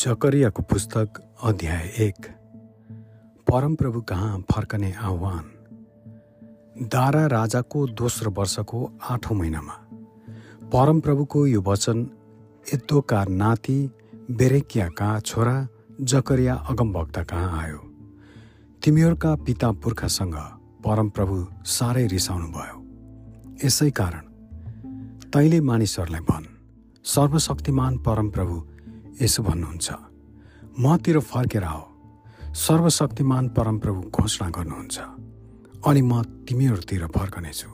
जकरियाको पुस्तक अध्याय एक। परमप्रभु कहाँ फर्कने आह्वान? दारा राजाको दोस्रो वर्षको आठौँ महिनामा। परमप्रभुको यो वचन यद्दोका नाति बेरेकियाका छोरा जकरिया अगमभक्त कहाँ आयो? तिमीहरूका पिता पुर्खासँग परमप्रभु साह्रै रिसाउनु भयो यसै कारण तैँले मानिसहरूलाई भन् सर्वशक्तिमान परमप्रभु यसो भन्नुहुन्छ। मतिर फर्केर आऊ सर्वशक्तिमान परमप्रभु घोषणा गर्नुहुन्छ। अनि म तिमीहरूतिर फर्कनेछु।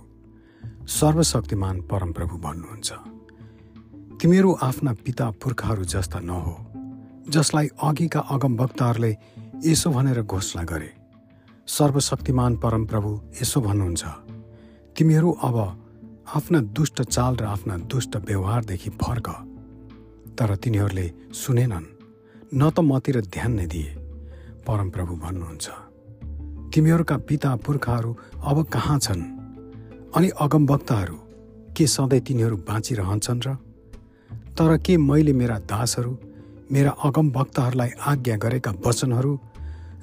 सर्वशक्तिमान परमप्रभु भन्नुहुन्छ। तिमीहरू आफ्ना पिता पुर्खाहरू जस्ता नहो जसलाई अघिका अगमभक्तहरूले यसो भनेर घोषणा गरे। सर्वशक्तिमान परमप्रभु यसो भन्नुहुन्छ। तिमीहरू अब आफ्ना दुष्ट चाल र आफ्ना दुष्ट व्यवहारदेखि फर्क। तर तिनीहरूले सुनेनन् न त मतिर ध्यान नै दिए। परमप्रभु भन्नुहुन्छ तिमीहरूका पिता पुर्खाहरू अब कहाँ छन्? अनि अगमवक्ताहरू के सधैँ तिनीहरू बाँचिरहन्छन् र? तर के मैले मेरा दासहरू मेरा अगमवक्ताहरूलाई आज्ञा गरेका वचनहरू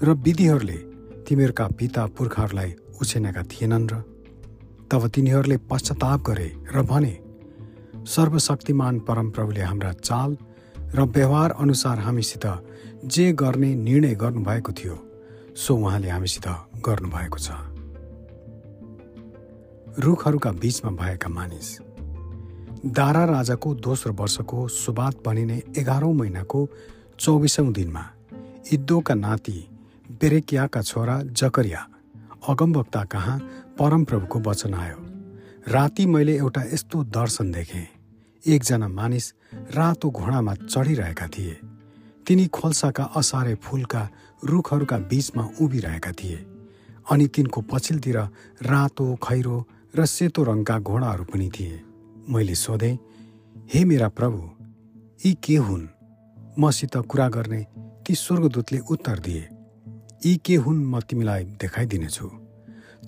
र विधिहरूले तिमीहरूका पिता पुर्खाहरूलाई उछेनेका थिएनन् र? तब तिनीहरूले पश्चाताप गरे र भने सर्वशक्तिमान परमप्रभुले हाम्रा चाल र व्यवहार अनुसार हामीसित जे गर्ने निर्णय गर्नुभएको थियो सो उहाँले हामीसित गर्नुभएको छ। रुखहरूका बीचमा भएका मानिस। दारा राजाको दोस्रो वर्षको सुबात बनिने एघारौँ महिनाको चौबिसौँ दिनमा इद्दोका नाति बेरेकियाका छोरा जकरिया अगमवक्ता कहाँ परमप्रभुको वचन आयो। राति मैले एउटा यस्तो दर्शन देखेँ। एकजना मानिस रातो घोडामा चढिरहेका थिए। तिनी खोल्साका असारे फुलका रुखहरूका बीचमा उभिरहेका थिए अनि तिनको पछिल्तिर रातो खैरो र सेतो रङका घोडाहरू पनि थिए। मैले सोधेँ हे मेरा प्रभु यी के हुन्? मसित कुरा गर्ने ती स्वर्गदूतले उत्तर दिए। यी के हुन् म तिमीलाई देखाइदिनेछु।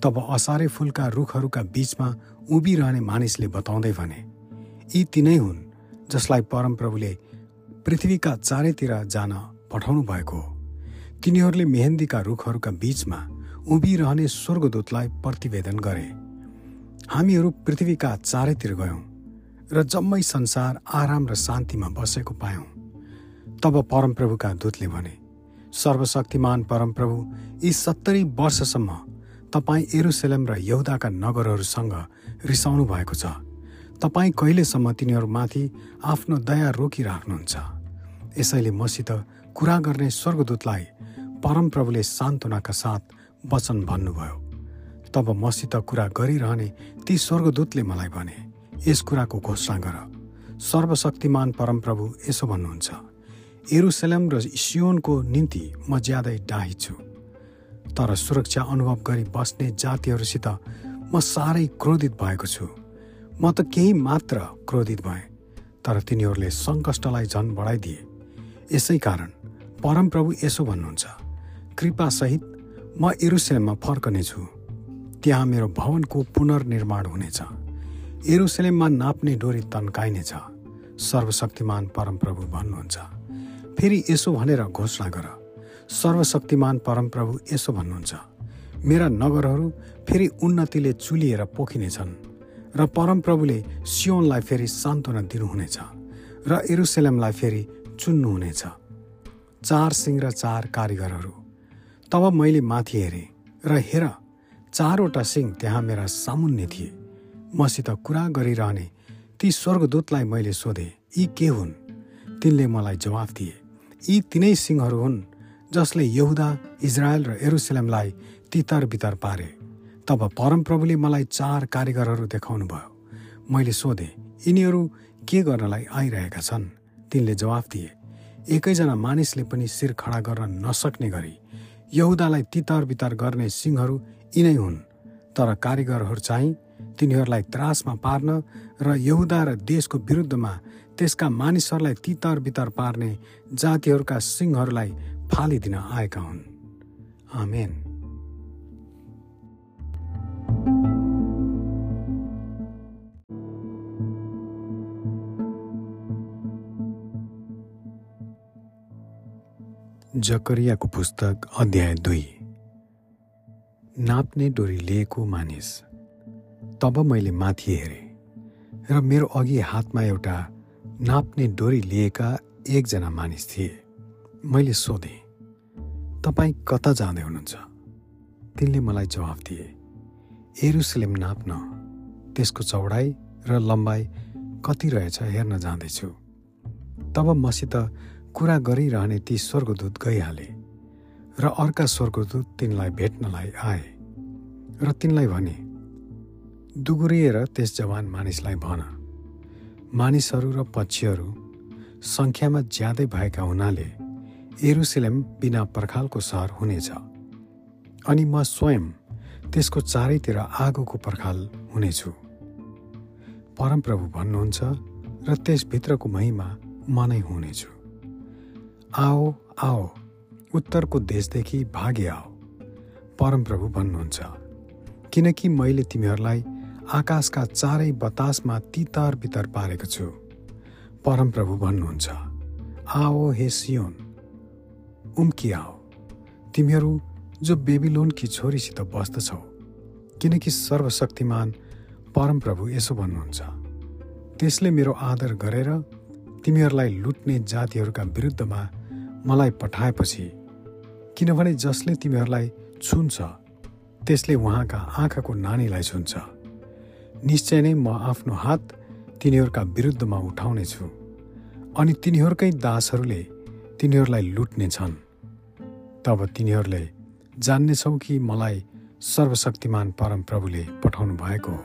तब असारे फुलका रुखहरूका बीचमा उभिरहने मानिसले बताउँदै भने यी तिनै हुन् जसलाई परमप्रभुले पृथ्वीका चारैतिर जान पठाउनु भएको हो। तिनीहरूले मेहेन्दीका रुखहरूका बीचमा उभिरहने स्वर्गदूतलाई प्रतिवेदन गरे। हामीहरू पृथ्वीका चारैतिर गयौँ र जम्मै संसार आराम र शान्तिमा बसेको पायौँ। तब परमप्रभुका दूतले भने सर्वशक्तिमान परमप्रभु यी सत्तरी वर्षसम्म तपाईँ एरुसेलम र यहुदाका नगरहरूसँग रिसाउनु भएको छ। तपाईँ कहिलेसम्म तिनीहरूमाथि आफ्नो दया रोकिराख्नुहुन्छ? यसैले मसित कुरा गर्ने स्वर्गदूतलाई परमप्रभुले सान्त्वनाका साथ वचन भन्नुभयो। तब मसित कुरा गरिरहने ती स्वर्गदूतले मलाई भने यस कुराको घोषणा गर। सर्वशक्तिमान परमप्रभु यसो भन्नुहुन्छ एरुसलेम र सियोनको निम्ति म ज्यादै डाही छु। तर सुरक्षा अनुभव गरी बस्ने जातिहरूसित म साह्रै क्रोधित भएको छु। म त केही मात्र क्रोधित भएँ तर तिनीहरूले सङ्कष्टलाई झन् बढाइदिए। यसै कारण परमप्रभु यसो भन्नुहुन्छ कृपासहित म एरुसलेममा फर्कनेछु त्यहाँ मेरो भवनको पुनर्निर्माण हुनेछ। एरुसलेममा नाप्ने डोरी तन्काइनेछ। सर्वशक्तिमान परमप्रभु भन्नुहुन्छ। फेरि यसो भनेर घोषणा गर। सर्वशक्तिमान परमप्रभु यसो भन्नुहुन्छ मेरा नगरहरू फेरि उन्नतिले चुलिएर पोखिनेछन्। र परमप्रभुले सियोनलाई फेरि सान्त्वना दिनुहुनेछ र एरुसेलमलाई फेरि चुन्नुहुनेछ। चार सिंह र चार कारिगरहरू। तब मैले माथि हेरेँ र हेर चारवटा सिंह त्यहाँ मेरा सामुन्ने थिए। मसित कुरा गरिरहने ती स्वर्गदूतलाई मैले सोधेँ यी के हुन्? तिनले मलाई जवाफ दिए यी तिनै सिंहहरू हुन् जसले यहुदा इजरायल र एरुसलेमलाई तितर बितर पारे। तब परमप्रभुले मलाई चार कारिगरहरू देखाउनु भयो मैले सोधेँ यिनीहरू के गर्नलाई आइरहेका छन्? तिनले जवाफ दिए एकैजना मानिसले पनि शिर खडा गर्न नसक्ने गरी यहुदालाई तितर बितर गर्ने सिंहहरू यिनै हुन्। तर कारिगरहरू चाहिँ तिनीहरूलाई त्रासमा पार्न र यहुदा र देशको विरुद्धमा त्यसका मानिसहरूलाई तितर बितर पार्ने जातिहरूका सिंहहरूलाई फालिदिन आएका हुन्। आमेन। जकरियाको पुस्तक अध्याय दुई। नाप्ने डोरी लिएको मानिस तब मैले माथि हेरेँ र मेरो अघि हातमा एउटा नाप्ने डोरी लिएका एकजना मानिस थिए। मैले सोधेँ तपाईँ कता जाँदै हुनुहुन्छ? तिनले मलाई जवाफ दिए एरुसलेम नाप्न त्यसको चौडाइ र लम्बाइ कति रहेछ हेर्न जाँदैछु। तब मसित कुरा गरिरहने ती स्वर्गदूत गइहाले र अर्का स्वर्गदूत तिनलाई भेट्नलाई आए र तिनलाई भने दुगुरिएर त्यस जवान मानिसलाई भन। मानिसहरू र पक्षीहरू सङ्ख्यामा ज्यादै भएका हुनाले एरुसलेम बिना पर्खालको सहर हुनेछ अनि म स्वयं त्यसको चारैतिर आगोको पर्खाल हुनेछु। परमप्रभु भन्नुहुन्छ र त्यसभित्रको महिमा म नै हुनेछु। आओ आओ। उत्तरको देशदेखि भागे आओ। परमप्रभु भन्नुहुन्छ किनकि मैले तिमीहरूलाई आकाशका चारै बतासमा तितर बितर पारेको छु। परमप्रभु भन्नुहुन्छ आओ हे सियोन उम्की आओ। तिमीहरू जो बेबिलोनकी छोरीसित बस्दछौ किनकि सर्वशक्तिमान परमप्रभु यसो भन्नुहुन्छ त्यसले मेरो आदर गरेर तिमीहरूलाई लुट्ने जातिहरूका विरुद्धमा मलाई पठाएपछि किनभने जसले तिमीहरूलाई छुन्छ त्यसले उहाँका आँखाको नानीलाई छुन्छ। निश्चय नै म आफ्नो हात तिनीहरूका विरुद्धमा उठाउनेछु अनि तिनीहरूकै दासहरूले तिनीहरूलाई लुट्नेछन् तब तिनीहरूले जान्नेछौ कि मलाई सर्वशक्तिमान परमप्रभुले पठाउनु भएको हो।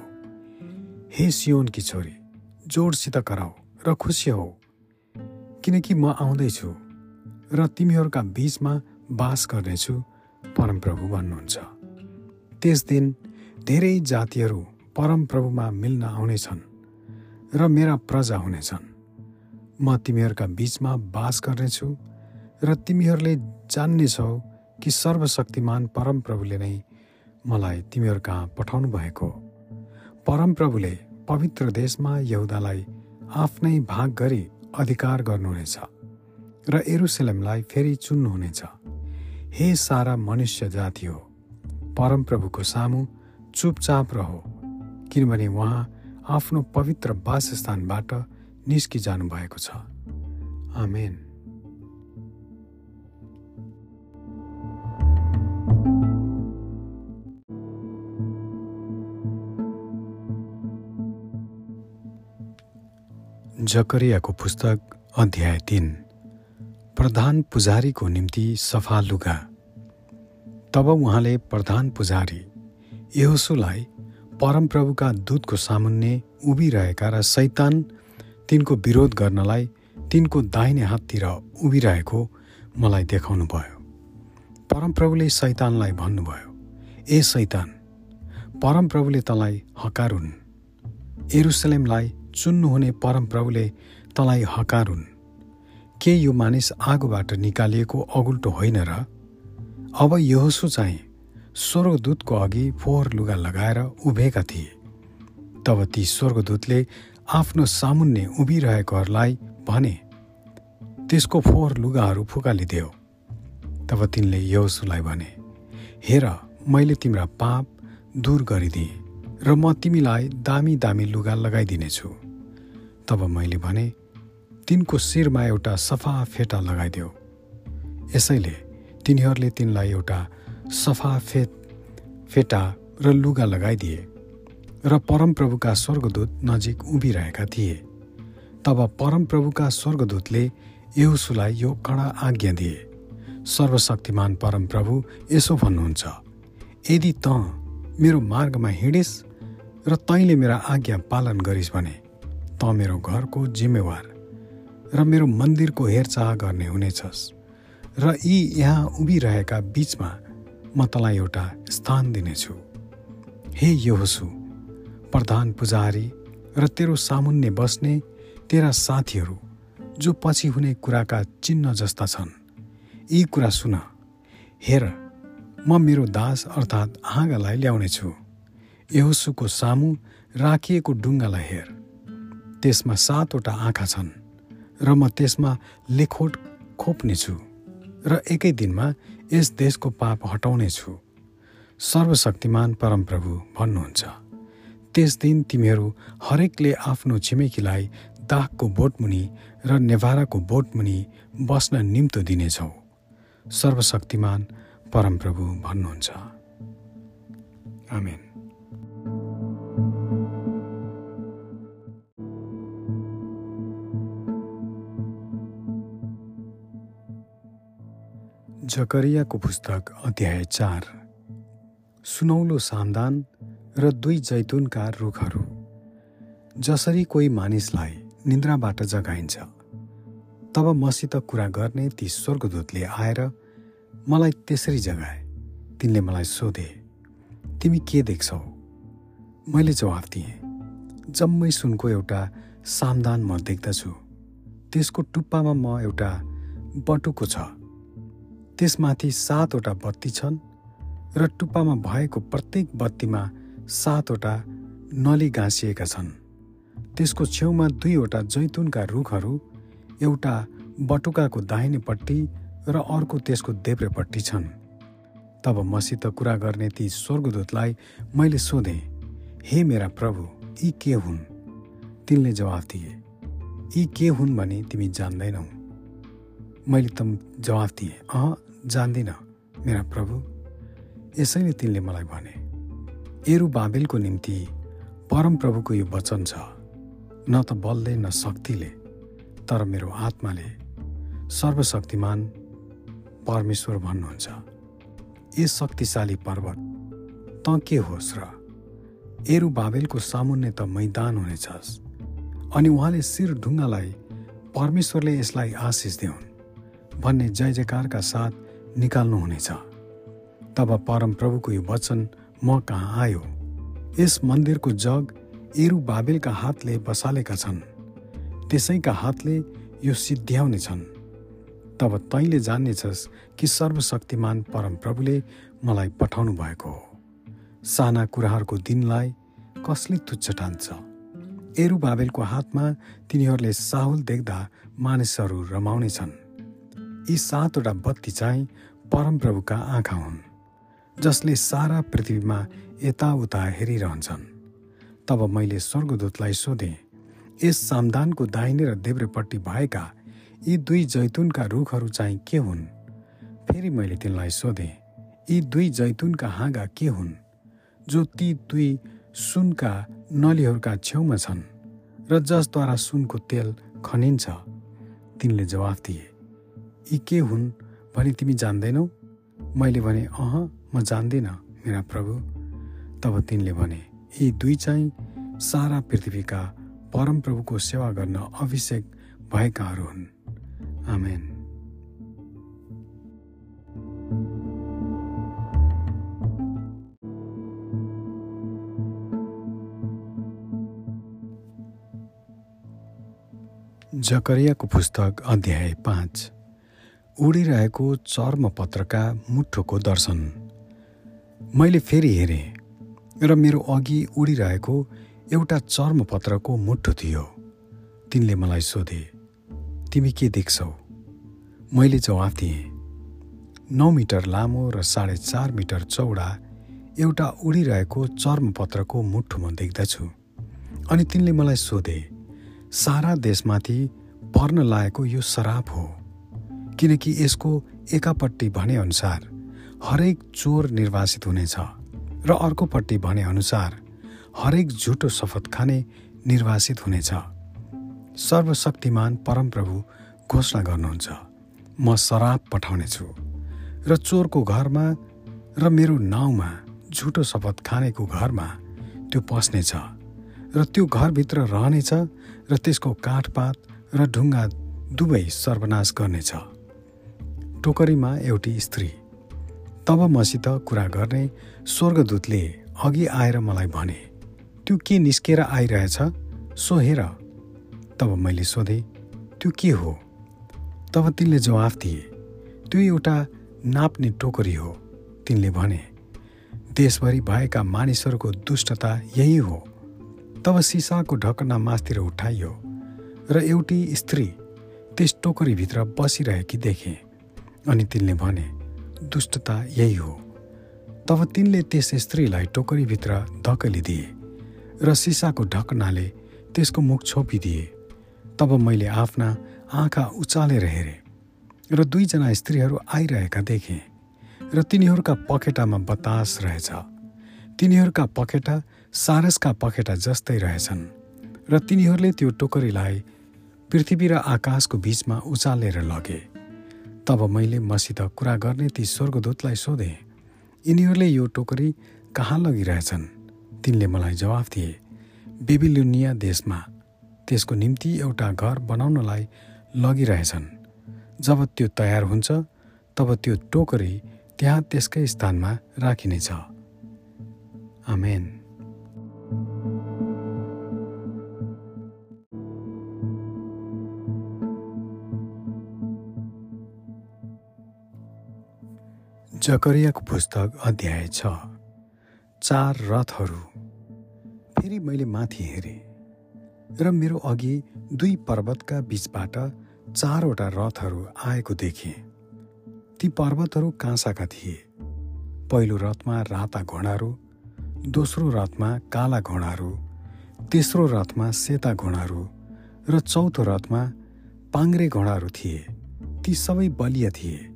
हे सियोनकी छोरी जोडसित कराऊ र खुसी हौ किनकि म आउँदैछु। र तिमीहरूका बीचमा बास गर्नेछु परमप्रभु भन्नुहुन्छ। त्यस दिन धेरै जातिहरू परमप्रभुमा मिल्न आउनेछन् र मेरा प्रजा हुनेछन्। म तिमीहरूका बीचमा बास गर्नेछु र तिमीहरूले जान्नेछौ कि सर्वशक्तिमान परमप्रभुले नै मलाई तिमीहरू कहाँ पठाउनु भएको। परमप्रभुले पवित्र देशमा यहुदालाई आफ्नै भाग गरी अधिकार गर्नुहुनेछ। र एरुसलेमलाई फेरि चुन्नुहुनेछ हे सारा मनुष्य जाति हो परमप्रभुको सामु चुपचाप रहो किनभने उहाँ आफ्नो पवित्र वासस्थानबाट निस्किजानु भएको छ। आमेन। जकरियाको पुस्तक अध्याय तिन। प्रधान पुजारीको निम्ति सफा लुगा। तब उहाँले प्रधान पुजारी यहोसुलाई परमप्रभुका दूतको सामुन्ने उभिरहेका र सैतान तिनको विरोध गर्नलाई तिनको दाहिने हाततिर उभिरहेको मलाई देखाउनु भयो परमप्रभुले सैतानलाई भन्नुभयो ए सैतान परमप्रभुले तँलाई हकारुन्। एरुसलेमलाई चुन्नुहुने परमप्रभुले तँलाई हकारुन्। के यो मानिस आगोबाट निकालिएको अगुल्टो होइन र अब यहोसु चाहिँ स्वर्गदूतको अघि फोहोर लुगा लगाएर उभिएका थिए। तब ती स्वर्गदूतले आफ्नो सामुन्ने उभिरहेकोहरूलाई भने त्यसको फोहोर लुगाहरू फुकालिदेऊ। तब तिनले यहोसुलाई भने हेर मैले तिम्रा पाप दूर गरिदिएँ र म तिमीलाई दामी दामी लुगा लगाइदिनेछु। तब मैले भने तिनको शिरमा एउटा सफा फेटा लगाइदेऊ यसैले तिनीहरूले तिनलाई एउटा सफा फेट फेटा र लुगा लगाइदिए र परमप्रभुका स्वर्गदूत नजिक उभिरहेका थिए। तब परमप्रभुका स्वर्गदूतले यहुसुलाई यो कडा आज्ञा दिए सर्वशक्तिमान परमप्रभु यसो भन्नुहुन्छ यदि त मेरो मार्गमा हिँडिस् र तैँले मेरा आज्ञा पालन गरिस् भने त मेरो घरको जिम्मेवार र मेरो मन्दिरको हेरचाह गर्ने हुनेछस्। र यी यहाँ उभिरहेका बिचमा म तँलाई एउटा स्थान दिनेछु। हे योहसु प्रधान पुजारी र तेरो सामुन्ने बस्ने तेरा साथीहरू जो पछि हुने कुराका चिन्ह जस्ता छन् यी कुरा सुन। हेर म मेरो दास अर्थात् हाँगालाई ल्याउनेछु। यहोसुको सामु राखिएको डुङ्गालाई हेर। त्यसमा सातवटा आँखा छन्। र म त्यसमा लेखोट खोप्नेछु र एकै दिनमा यस देशको पाप हटाउनेछु। सर्वशक्तिमान परमप्रभु भन्नुहुन्छ त्यस दिन तिमीहरू हरेकले आफ्नो छिमेकीलाई दागको बोटमुनि र नेभाराको बोटमुनि बस्न निम्तो दिनेछौ। सर्वशक्तिमान परमप्रभु भन्नुहुन्छ। आमेन। जकरियाको पुस्तक अध्याय चार। सुनौलो सामदान र दुई जैतुनका रुखहरू। जसरी कोही मानिसलाई निन्द्राबाट जगाइन्छ। तब मसित कुरा गर्ने ती स्वर्गदूतले आएर मलाई त्यसरी जगाए। तिनले मलाई सोधे तिमी के देख्छौ? मैले जवाफ दिएँ जम्मै सुनको एउटा सामदान म देख्दछु। त्यसको टुप्पामा म एउटा बटुको छ। त्यसमाथि सातवटा बत्ती छन् र टुप्पामा भएको प्रत्येक बत्तीमा सातवटा नली गाँसिएका छन्। त्यसको छेउमा दुईवटा जैतुनका रुखहरू एउटा बटुकाको दाहिनेपट्टि र अर्को त्यसको देब्रेपट्टि छन्। तब मसित कुरा गर्ने ती स्वर्गदूतलाई मैले सोधेँ हे मेरा प्रभु यी के हुन्? तिनले जवाफ दिए यी के हुन् भने तिमी जान्दैनौ। मैले त जवाफ दिएँ अह जान्दिन मेरा प्रभु। यसैले तिनले मलाई भने एरु बाबेलको निम्ति परमप्रभुको यो वचन छ। न त बलले न शक्तिले तर मेरो आत्माले सर्वशक्तिमान परमेश्वर भन्नुहुन्छ। ए शक्तिशाली पर्वत त के होस् र? एरु बाबेलको सामुन्ने त मैदान हुनेछस् अनि उहाँले शिर ढुङ्गालाई परमेश्वरले यसलाई आशिष देऊन् भन्ने जय जयकारका साथ निकाल्नुहुनेछ। तब परमप्रभुको यो वचन म कहाँ आयो? यस मन्दिरको जग एरु बाबेलका हातले बसालेका छन्। त्यसैका हातले यो सिद्ध्याउने छन्। तब तैँले जान्नेछस् कि सर्वशक्तिमान परमप्रभुले मलाई पठाउनु भएको हो। साना कुराहरूको दिनलाई कसले तुच्छ ठान्छ? एरु बाबेलको हातमा तिनीहरूले साहुल देख्दा मानिसहरू रमाउने छन्। यी सातवटा बत्ती चाहिँ परमप्रभुका आँखा हुन् जसले सारा पृथ्वीमा यताउता हेरिरहन्छन्। तब मैले स्वर्गदूतलाई सोधेँ यस सामदानको दाहिने र देब्रेपट्टि भएका यी दुई जैतुनका रुखहरू चाहिँ के हुन्? फेरि मैले तिनलाई सोधेँ यी दुई जैतुनका हाँगा के हुन् जो ती दुई सुनका नलीहरूका छेउमा छन् र जसद्वारा सुनको तेल खनिन्छ? तिनले जवाफ दिए यी के हुन् भने तिमी जान्दैनौ? मैले भने अह म जान्दिनँ मेरा प्रभु। तब तिनले भने यी दुई चाहिँ सारा पृथ्वीका परमप्रभुको सेवा गर्न अभिषेक भएकाहरू हुन्। आमेन। जकरियाको पुस्तक अध्याय पाँच। उडिरहेको चर्मपत्रका मुठोको दर्शन। मैले फेरि हेरेँ र मेरो अघि उडिरहेको एउटा चर्मपत्रको मुठो थियो। तिनले मलाई सोधे तिमी के देख्छौ? मैले जवाफ दिएँ नौ मिटर लामो र साढे चार मिटर चौडा एउटा उडिरहेको चर्मपत्रको म देख्दछु। अनि तिनले मलाई सोधे सारा देशमाथि पर्न लागेको यो सराप हो। किनकि यसको एकापट्टि भनेअनुसार हरेक चोर निर्वासित हुनेछ र अर्कोपट्टि भनेअनुसार हरेक झुटो शपथ खाने निर्वासित हुनेछ। सर्वशक्तिमान परमप्रभु घोषणा गर्नुहुन्छ म शराब पठाउनेछु र चोरको घरमा र मेरो नाउँमा झुटो शपथ खानेको घरमा त्यो पस्नेछ र त्यो घरभित्र रहनेछ र त्यसको काठपात र ढुङ्गा दुवै सर्वनाश गर्नेछ। टोकरीमा एउटी स्त्री। तब मसित कुरा गर्ने स्वर्गदूतले अघि आएर मलाई भने त्यो के निस्केर आइरहेछ? सो हेर। तब मैले सोधेँ त्यो के हो? तब तिनले जवाफ दिए त्यो एउटा नाप्ने टोकरी हो। तिनले भने देशभरि भएका मानिसहरूको दुष्टता यही हो। तब सिसाको ढकना मासतिर उठाइयो र एउटी स्त्री त्यस टोकरीभित्र बसिरहेकी देखेँ। अनि तिनले भने दुष्टता यही हो। तब तिनले त्यस स्त्रीलाई टोकरीभित्र धकलिदिए र सिसाको ढकनाले त्यसको मुख छोपिदिए। तब मैले आफ्ना आँखा उचालेर हेरेँ र दुईजना स्त्रीहरू आइरहेका देखेँ र तिनीहरूका पखेटामा बतास रहेछ। तिनीहरूका पखेटा सारसका पखेटा जस्तै रहेछन् र तिनीहरूले त्यो टोकरीलाई पृथ्वी र आकाशको बिचमा उचालेर लगे। तब मैले मसित कुरा गर्ने ती स्वर्गदूतलाई सोधेँ यिनीहरूले यो टोकरी कहाँ लगिरहेछन्? तिनले मलाई जवाफ दिए बेबिलुनिया देशमा। त्यसको निम्ति एउटा घर बनाउनलाई लगिरहेछन्। जब त्यो तयार हुन्छ तब त्यो टोकरी त्यहाँ त्यसकै स्थानमा राखिनेछ। आमेन। जकरियाको पुस्तक अध्याय छ। चार रथहरू। फेरि मैले माथि हेरेँ र मेरो अघि दुई पर्वतका बिचबाट चारवटा रथहरू आएको देखेँ। ती पर्वतहरू काँसाका थिए। पहिलो रथमा राता घोडाहरू दोस्रो रथमा काला घोडाहरू तेस्रो रथमा सेता घोडाहरू र चौथो रथमा पाङ्रे घोडाहरू थिए। ती सबै बलिया थिए।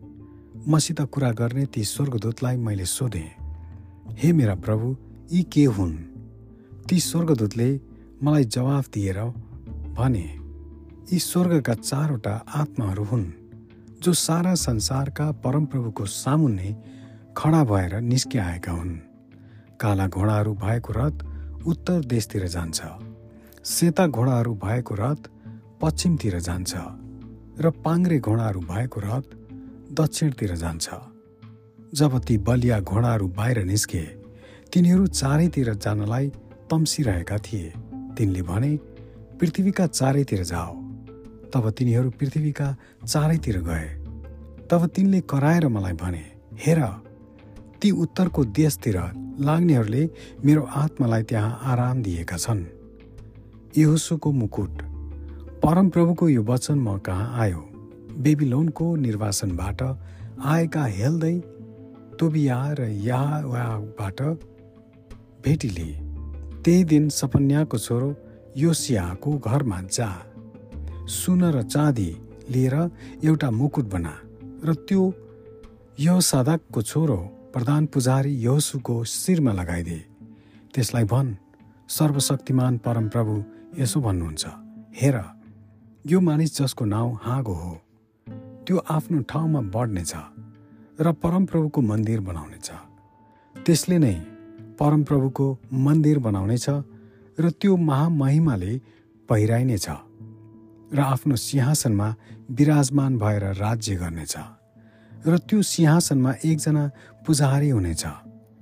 मसित कुरा गर्ने ती स्वर्गदूतलाई मैले सोधेँ हे मेरा प्रभु यी के हुन्? ती स्वर्गदूतले मलाई जवाफ दिएर भने यी स्वर्गका चारवटा आत्माहरू हुन् जो सारा संसारका परमप्रभुको सामुन्ने खडा भएर निस्किआएका हुन्। काला घोडाहरू भएको रथ उत्तर देशतिर जान्छ सेता घोडाहरू भएको रथ पश्चिमतिर जान्छ र पाङ्रे घोडाहरू भएको रथ दक्षिणतिर जान्छ। जब ती बलिया घोडाहरू बाहिर निस्के तिनीहरू चारैतिर जानलाई तम्सिरहेका थिए। तिनले भने पृथ्वीका चारैतिर जाओ। तब तिनीहरू पृथ्वीका चारैतिर गए। तब तिनले कराएर मलाई भने हेर ती उत्तरको देशतिर लाग्नेहरूले मेरो आत्मालाई त्यहाँ आराम दिएका छन्। यहोसुको मुकुट परमप्रभुको यो वचन म कहाँ आयो? बेबिलोनको निर्वासनबाट आएका हेल्दै तोबिया र याबाट भेटिले त्यही दिन सपन्याको छोरो योसियाको घरमा जा सुन र चाँदी लिएर एउटा मुकुट बना र त्यो यो साधकको छोरो प्रधान पुजारी योसुको शिरमा लगाइदिए त्यसलाई भन् सर्वशक्तिमान परमप्रभु यसो भन्नुहुन्छ हेर यो मानिस जसको नाउँ हाँगो हो। त्यो आफ्नो ठाउँमा बढ्नेछ र परमप्रभुको मन्दिर बनाउनेछ। त्यसले नै परमप्रभुको मन्दिर बनाउनेछ र त्यो महामहिमाले पहिराइनेछ र आफ्नो सिंहासनमा विराजमान भएर राज्य गर्नेछ र त्यो सिंहासनमा एकजना पुजारी हुनेछ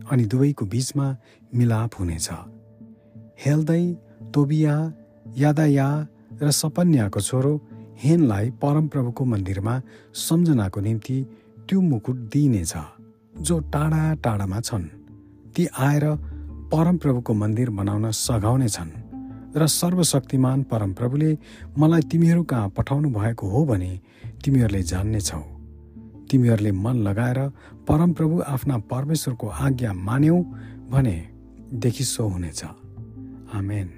अनि दुवैको बिचमा मिलाप हुनेछ। हेल्दै तोबिया यादाया र सपन्याको छोरो हेनलाई परमप्रभुको मन्दिरमा सम्झनाको निम्ति त्यो मुकुट दिइनेछ जो टाढा टाढामा छन्। ती आएर परमप्रभुको मन्दिर बनाउन सघाउने छन् र सर्वशक्तिमान परमप्रभुले मलाई तिमीहरू कहाँ पठाउनु भएको हो भने तिमीहरूले जान्नेछौ। तिमीहरूले मन लगाएर परमप्रभु आफ्ना परमेश्वरको आज्ञा मान्यौ भने देखि सो हुनेछ। आमेन।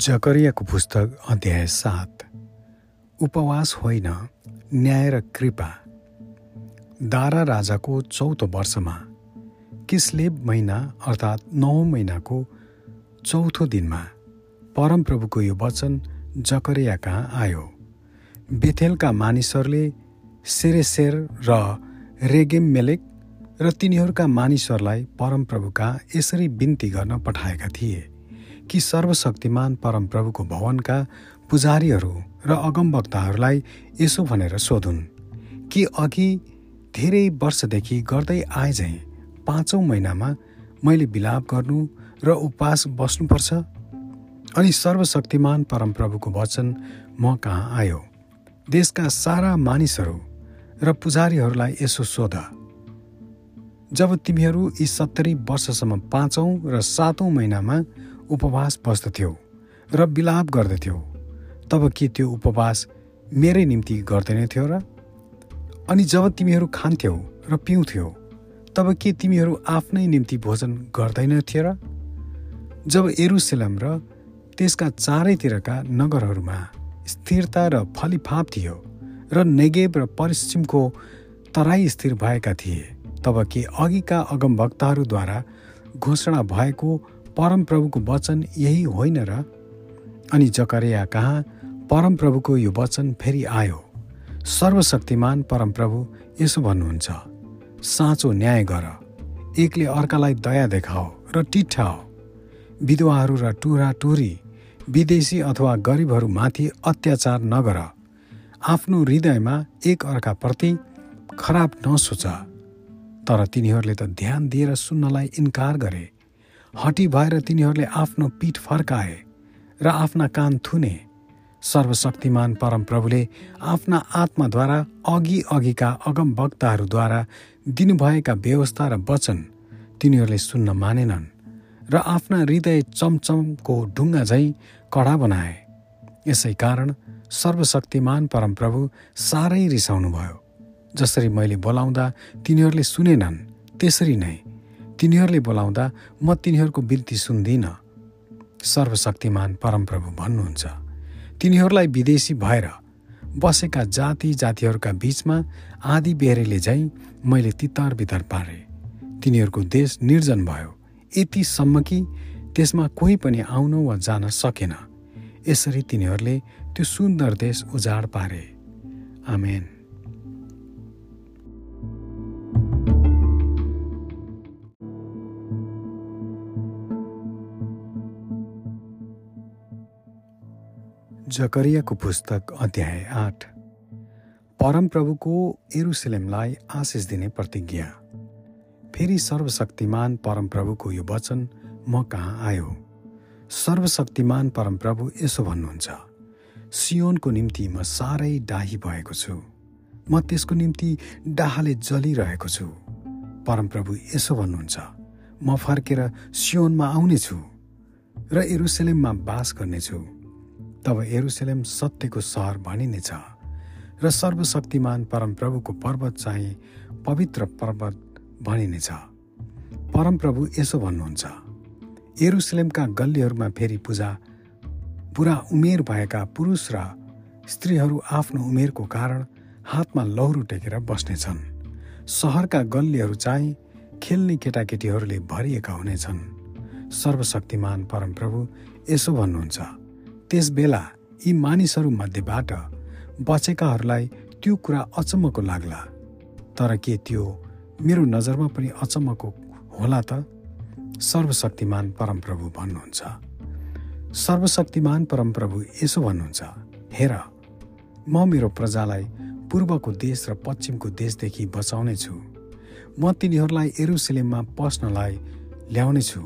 जकरियाको पुस्तक अध्याय सात। उपवास होइन न्याय र कृपा। दारा राजाको चौथो वर्षमा किस्लेब महिना अर्थात् नौ महिनाको चौथो दिनमा परमप्रभुको यो वचन जकरिया कहाँ आयो। बेथेलका मानिसहरूले सेरेसेर र रेगेम मेलेक र तिनीहरूका मानिसहरूलाई परमप्रभुका यसरी बिन्ती गर्न पठाएका थिए। कि सर्वशक्तिमान परमप्रभुको भवनका पुजारीहरू र अगमवक्ताहरूलाई यसो भनेर सोधुन् कि अघि धेरै वर्षदेखि गर्दै आएझै पाँचौँ महिनामा मैले विलाप गर्नु र उपवास बस्नुपर्छ? अनि सर्वशक्तिमान परमप्रभुको वचन म कहाँ आयो? देशका सारा मानिसहरू र पुजारीहरूलाई यसो सोध। जब तिमीहरू यी सत्तरी वर्षसम्म पाँचौँ र सातौँ महिनामा उपवास बस्दथ्यौ र बिलाप गर्दथ्यौ। तब के त्यो उपवास मेरै निम्ति गर्दैनथ्यो र? अनि जब तिमीहरू खान्थ्यौ र पिउँथ्यौ तब के तिमीहरू आफ्नै निम्ति भोजन गर्दैनथ्यो र? जब एरुसेलम र त्यसका चारैतिरका नगरहरूमा स्थिरता र फलिफाप थियो र नेगेब र पश्चिमको तराई स्थिर भएका थिए तब के अघिका अगमभक्तहरूद्वारा घोषणा भएको परमप्रभुको वचन यही होइन र अनि जकरिया कहाँ परमप्रभुको यो वचन फेरि आयो। सर्वशक्तिमान परमप्रभु यसो भन्नुहुन्छ साँचो न्याय गर एकले अर्कालाई दया देखाओ र टिठाओ विधवाहरू र टुरा टुरी विदेशी अथवा गरिबहरूमाथि अत्याचार नगर। आफ्नो हृदयमा एक अर्काप्रति खराब नसोच। तर तिनीहरूले त ध्यान दिएर सुन्नलाई इन्कार गरे। हटी भएर तिनीहरूले आफ्नो पिठ फर्काए र आफ्ना कान थुने। सर्वशक्तिमान परमप्रभुले आफ्ना आत्माद्वारा अघि अघिका अगम वक्ताहरूद्वारा दिनुभएका व्यवस्था र वचन तिनीहरूले सुन्न मानेनन् र आफ्ना हृदय चमचमको ढुङ्गा झैँ कडा बनाए। यसै कारण सर्वशक्तिमान परमप्रभु साह्रै रिसाउनुभयो जसरी मैले बोलाउँदा तिनीहरूले सुनेनन् त्यसरी नै तिनीहरूले बोलाउँदा म तिनीहरूको बिन्ती सुन्दिनँ। सर्वशक्तिमान परमप्रभु भन्नुहुन्छ। तिनीहरूलाई विदेशी भएर बसेका जाति जातिहरूका बीचमा आदि बेहरीले झैँ मैले तितर बितर पारे। तिनीहरूको देश निर्जन भयो। यतिसम्म कि त्यसमा कोही पनि आउन वा जान सकेन। यसरी तिनीहरूले त्यो सुन्दर देश उजाड पारे। आमेन। जकरियाको पुस्तक अध्याय आठ। परमप्रभुको एरुसलेमलाई आशिष दिने प्रतिज्ञा। फेरि सर्वशक्तिमान परमप्रभुको यो वचन म कहाँ आयो? सर्वशक्तिमान परमप्रभु यसो भन्नुहुन्छ सियोनको निम्ति म साह्रै डाही भएको छु। म त्यसको निम्ति डाहाले जलिरहेको छु। परमप्रभु यसो भन्नुहुन्छ म फर्केर सियोनमा आउनेछु र एरुसलेममा बास गर्नेछु। तब एरुसलेम सत्यको सहर भनिनेछ र सर्वशक्तिमान परमप्रभुको पर्वत चाहिँ पवित्र पर्वत भनिनेछ। परमप्रभु यसो भन्नुहुन्छ एरुसलेमका गल्लीहरूमा फेरि पूजा पुरा उमेर भएका पुरुष र स्त्रीहरू आफ्नो उमेरको कारण हातमा लौरो टेकेर बस्नेछन्। सहरका गल्लीहरू चाहिँ खेल्ने केटाकेटीहरूले भरिएका हुनेछन्। सर्वशक्तिमान परमप्रभु यसो भन्नुहुन्छ त्यस बेला यी मानिसहरू मध्येबाट बचेकाहरूलाई त्यो कुरा अचम्मको लाग्ला। तर के त्यो मेरो नजरमा पनि अचम्मको होला त? सर्वशक्तिमान परमप्रभु भन्नुहुन्छ। सर्वशक्तिमान परमप्रभु यसो भन्नुहुन्छ हेर म मेरो प्रजालाई पूर्वको देश र पश्चिमको देशदेखि बचाउने छु म तिनीहरूलाई एरुसलेममा पस्नलाई ल्याउनेछु।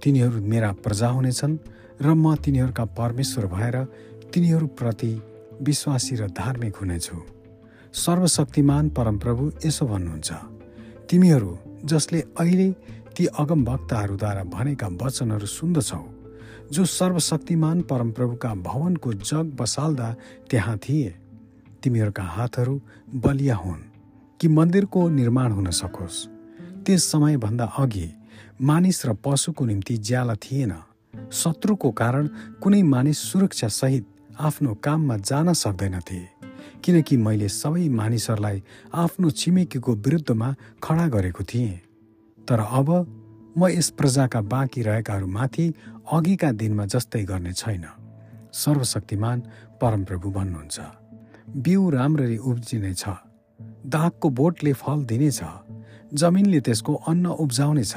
तिनीहरू मेरा प्रजा हुनेछन् र म तिनीहरूका परमेश्वर भएर तिनीहरूप्रति विश्वासी र धार्मिक हुनेछु। सर्वशक्तिमान परमप्रभु यसो भन्नुहुन्छ तिमीहरू जसले अहिले ती अगमभक्तहरूद्वारा भनेका वचनहरू सुन्दछौ जो सर्वशक्तिमान परमप्रभुका भवनको जग बसाल्दा त्यहाँ थिए तिमीहरूका हातहरू बलिया हुन् कि मन्दिरको निर्माण हुन सकोस्। त्यस समयभन्दा अघि मानिस र पशुको निम्ति ज्याला थिएन। शत्रुको कारण कुनै मानिस सुरक्षासहित आफ्नो काममा जान सक्दैनथे किनकि मैले सबै मानिसहरूलाई आफ्नो छिमेकीको विरुद्धमा खडा गरेको थिएँ। तर अब म यस प्रजाका बाँकी रहेकाहरूमाथि अघिका दिनमा जस्तै गर्ने छैन। सर्वशक्तिमान परमप्रभु भन्नुहुन्छ बिउ राम्ररी उब्जिनेछ दागको बोटले फल दिनेछ जमिनले त्यसको अन्न उब्जाउनेछ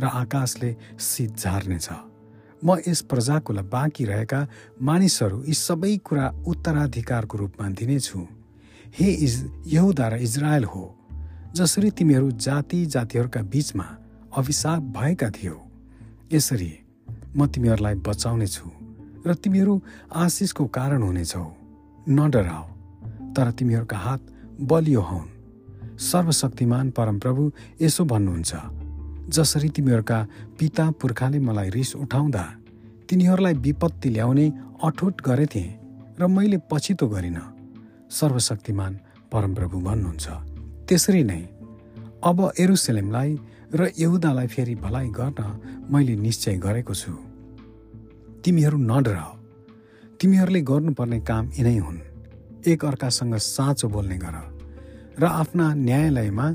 र आकाशले शीत झार्नेछ। म यस प्रजाको बाँकी रहेका मानिसहरू यी सबै कुरा उत्तराधिकारको रूपमा दिनेछु। हे इज यहुदा र इजरायल हो जसरी तिमीहरू जाति जातिहरूका बीचमा अभिशाप भएका थियौ। यसरी म तिमीहरूलाई बचाउने छु र तिमीहरू आशिषको कारण हुनेछौ। न डराओ तर तिमीहरूका हात बलियो हौन्। सर्वशक्तिमान परमप्रभु यसो भन्नुहुन्छ। जसरी तिमीहरूका पिता पुर्खाले मलाई रिस उठाउँदा तिनीहरूलाई विपत्ति ल्याउने अठोट गरेथे र मैले पछितो गरिनँ। सर्वशक्तिमान परमप्रभु भन्नुहुन्छ। त्यसरी नै अब एरुसलेमलाई र यहुदालाई फेरि भलाइ गर्न मैले निश्चय गरेको छु। तिमीहरू नडर तिमीहरूले गर्नुपर्ने काम यिनै हुन्। एक अर्कासँग साँचो बोल्ने गर र आफ्ना न्यायालयमा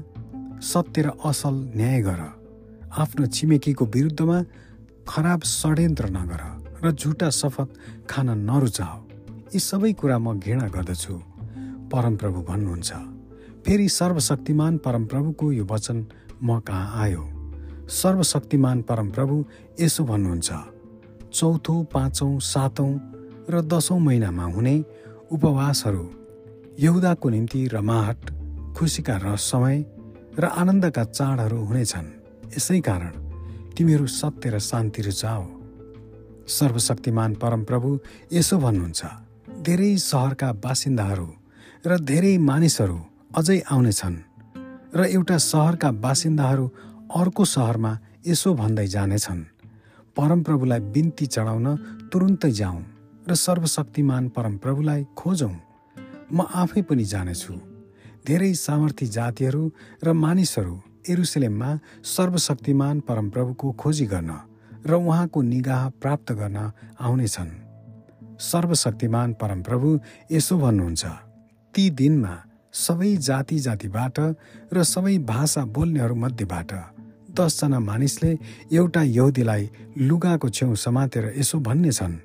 सत्य र असल न्याय गर। आफ्नो छिमेकीको विरुद्धमा खराब षड्यन्त्र नगर र झुटा शपथ खान नरुचाओ। यी सबै कुरा म घृणा गर्दछु। परमप्रभु भन्नुहुन्छ फेरि सर्वशक्तिमान परमप्रभुको यो वचन म कहाँ आयो? सर्वशक्तिमान परमप्रभु यसो भन्नुहुन्छ चौथो पाँचौँ सातौँ र दसौँ महिनामा हुने उपवासहरू यहुदाको निम्ति रमाहट खुसीका रस समय र आनन्दका चाडहरू हुनेछन्। यसै कारण तिमीहरू सत्य र शान्ति रुचाओ सर्वशक्तिमान परमप्रभु यसो भन्नुहुन्छ धेरै सहरका बासिन्दाहरू र धेरै मानिसहरू अझै आउनेछन् र एउटा सहरका बासिन्दाहरू अर्को सहरमा यसो भन्दै जानेछन् परमप्रभुलाई बिन्ती चढाउन तुरुन्तै जाउँ र सर्वशक्तिमान परमप्रभुलाई खोजौँ। म आफै पनि जानेछु धेरै सामर्थी जातिहरू र मानिसहरू एरुसलेममा सर्वशक्तिमान परमप्रभुको खोजी गर्न र उहाँको निगाह प्राप्त गर्न आउनेछन्। सर्वशक्तिमान परमप्रभु यसो भन्नुहुन्छ ती दिनमा सबै जाति जातिबाट र सबै भाषा बोल्नेहरूमध्येबाट दसजना मानिसले एउटा यहुदीलाई लुगाको छेउ समातेर यसो भन्नेछन्।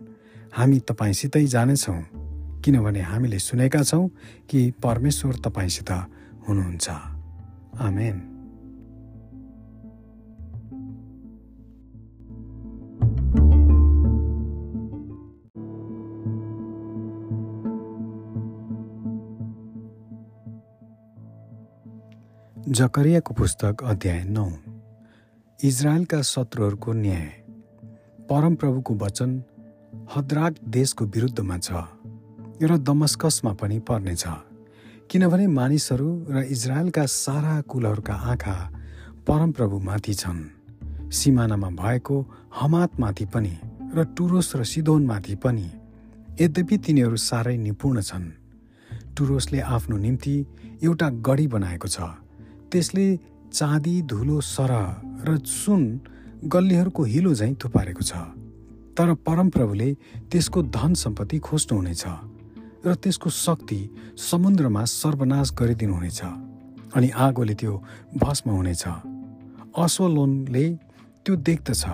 हामी तपाईँसितै जानेछौँ किनभने हामीले सुनेका छौँ कि परमेश्वर तपाईँसित हुनुहुन्छ। आमेन। जकरियाको पुस्तक अध्याय नौ। इजरायलका शत्रुहरूको न्याय। परमप्रभुको वचन हद्राक देशको विरुद्धमा छ र दमस्कसमा पनि पर्नेछ। किनभने मानिसहरू र इजरायलका सारा कुलहरूका आँखा परमप्रभुमाथि छन्। सिमानामा भएको हमातमाथि पनि र टुरोस र सिदोनमाथि पनि यद्यपि तिनीहरू साह्रै निपुण छन्। टुरोसले आफ्नो निम्ति एउटा गढी बनाएको छ। त्यसले चाँदी धुलो सरह र सुन गल्लीहरूको हिलो झैँ थुपारेको छ। तर परमप्रभुले त्यसको धन सम्पत्ति खोज्नुहुनेछ र त्यसको शक्ति समुद्रमा सर्वनाश गरिदिनुहुनेछ अनि आगोले त्यो भस्म हुनेछ। अश्वलोनले त्यो देख्दछ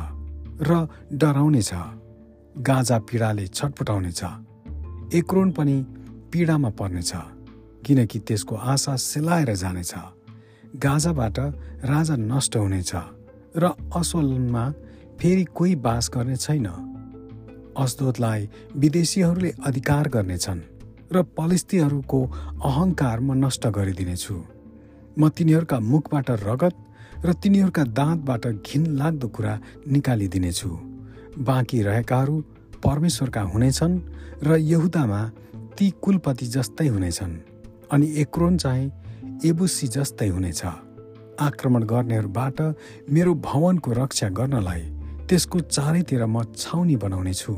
र डराउनेछ। गाजा पीडाले छटपटाउनेछ। एक्रोन पनि पीडामा पर्नेछ किनकि त्यसको आशा सेलाएर जानेछ। गाजाबाट राजा नष्ट हुनेछ र असलमा फेरि कोही बास गर्ने छैन। अस्दोतलाई विदेशीहरूले अधिकार गर्नेछन् र पलिस्तीहरूको अहङ्कार म नष्ट गरिदिनेछु। म तिनीहरूका मुखबाट रगत र तिनीहरूका दाँतबाट घिन लाग्दो कुरा निकालिदिनेछु। बाँकी रहेकाहरू परमेश्वरका हुनेछन् र यहुदामा ती कुलपति जस्तै हुनेछन्। अनि एक्रोन चाहिँ एबुसी जस्तै हुनेछ। आक्रमण गर्नेहरूबाट मेरो भवनको रक्षा गर्नलाई त्यसको चारैतिर म छाउनी बनाउनेछु।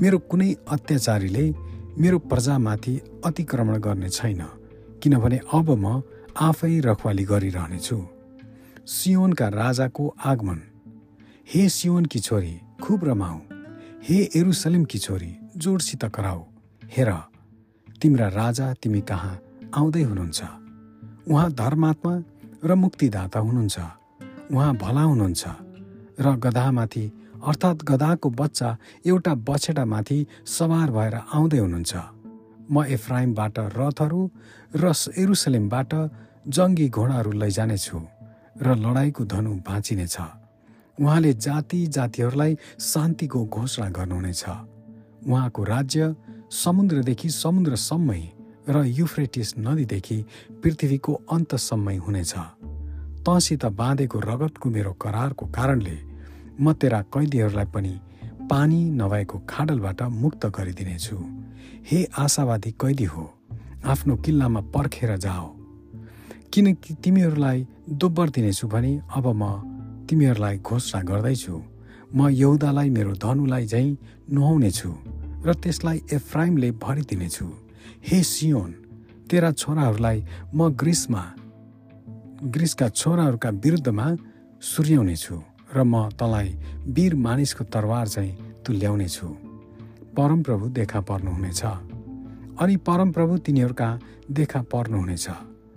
मेरो कुनै अत्याचारीले मेरो प्रजामाथि अतिक्रमण गर्ने छैन किनभने अब म आफै रखवाली गरिरहनेछु। सियोनका राजाको आगमन। हे सियोनकी छोरी खुब रमाऊ। हे एरुसलिमकी छोरी जोडसित कराऊ। हेर तिम्रा राजा तिमी कहाँ आउँदै हुनुहुन्छ? उहाँ धर्मात्मा र मुक्तिदाता हुनुहुन्छ। उहाँ भला हुनुहुन्छ र गधामाथि अर्थात् गधाको बच्चा एउटा बछेडामाथि सवार भएर आउँदै हुनुहुन्छ। म एफ्राइमबाट रथहरू र एरुसलेमबाट जङ्गी घोडाहरू लैजानेछु र लडाइँको धनु बाँचिनेछ। उहाँले जाति जातिहरूलाई शान्तिको घोषणा गर्नुहुनेछ। उहाँको राज्य समुद्रदेखि समुद्रसम्मै र युफ्रेटिस नदीदेखि पृथ्वीको अन्तसम्मै हुनेछ। तँसित बाँधेको रगतको मेरो करारको कारणले म तेरा कैदीहरूलाई पनि पानी नभएको खाडलबाट मुक्त गरिदिनेछु। हे आशावादी कैदी हो आफ्नो किल्लामा पर्खेर जाओ। किनकि तिमीहरूलाई दोब्बर दिनेछु भने अब म तिमीहरूलाई घोषणा गर्दैछु। म यौदालाई मेरो धनुलाई झैँ नुहाउनेछु र त्यसलाई एफ्राइमले भरिदिनेछु। हे सियोन तेरा छोराहरूलाई म ग्रिसमा ग्रिसका छोराहरूका विरुद्धमा सुर्याउनेछु र म तँलाई वीर मानिसको तरवार चाहिँ तुल्याउनेछु। परमप्रभु देखा पर्नुहुनेछ। अनि परमप्रभु तिनीहरूका देखा पर्नुहुनेछ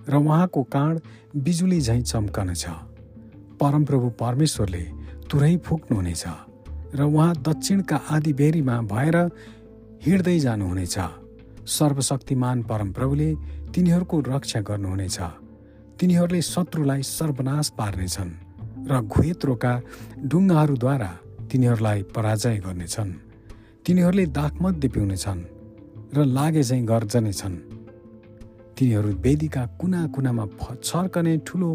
र उहाँको काँड बिजुली झैँ चम्कनेछ। परमप्रभु परमेश्वरले तुरै फुक्नुहुनेछ र उहाँ दक्षिणका आदिबेरीमा भएर हिँड्दै जानुहुनेछ। सर्वशक्तिमान परमप्रभुले तिनीहरूको रक्षा गर्नुहुनेछ। तिनीहरूले शत्रुलाई सर्वनाश पार्नेछन् र घुएत्रोका ढुङ्गाहरूद्वारा तिनीहरूलाई पराजय गर्नेछन्। तिनीहरूले दाखमध्ये पिउनेछन् र लागे चाहिँ गर्जनेछन्। तिनीहरू वेदीका कुना कुनामा छर्कने ठुलो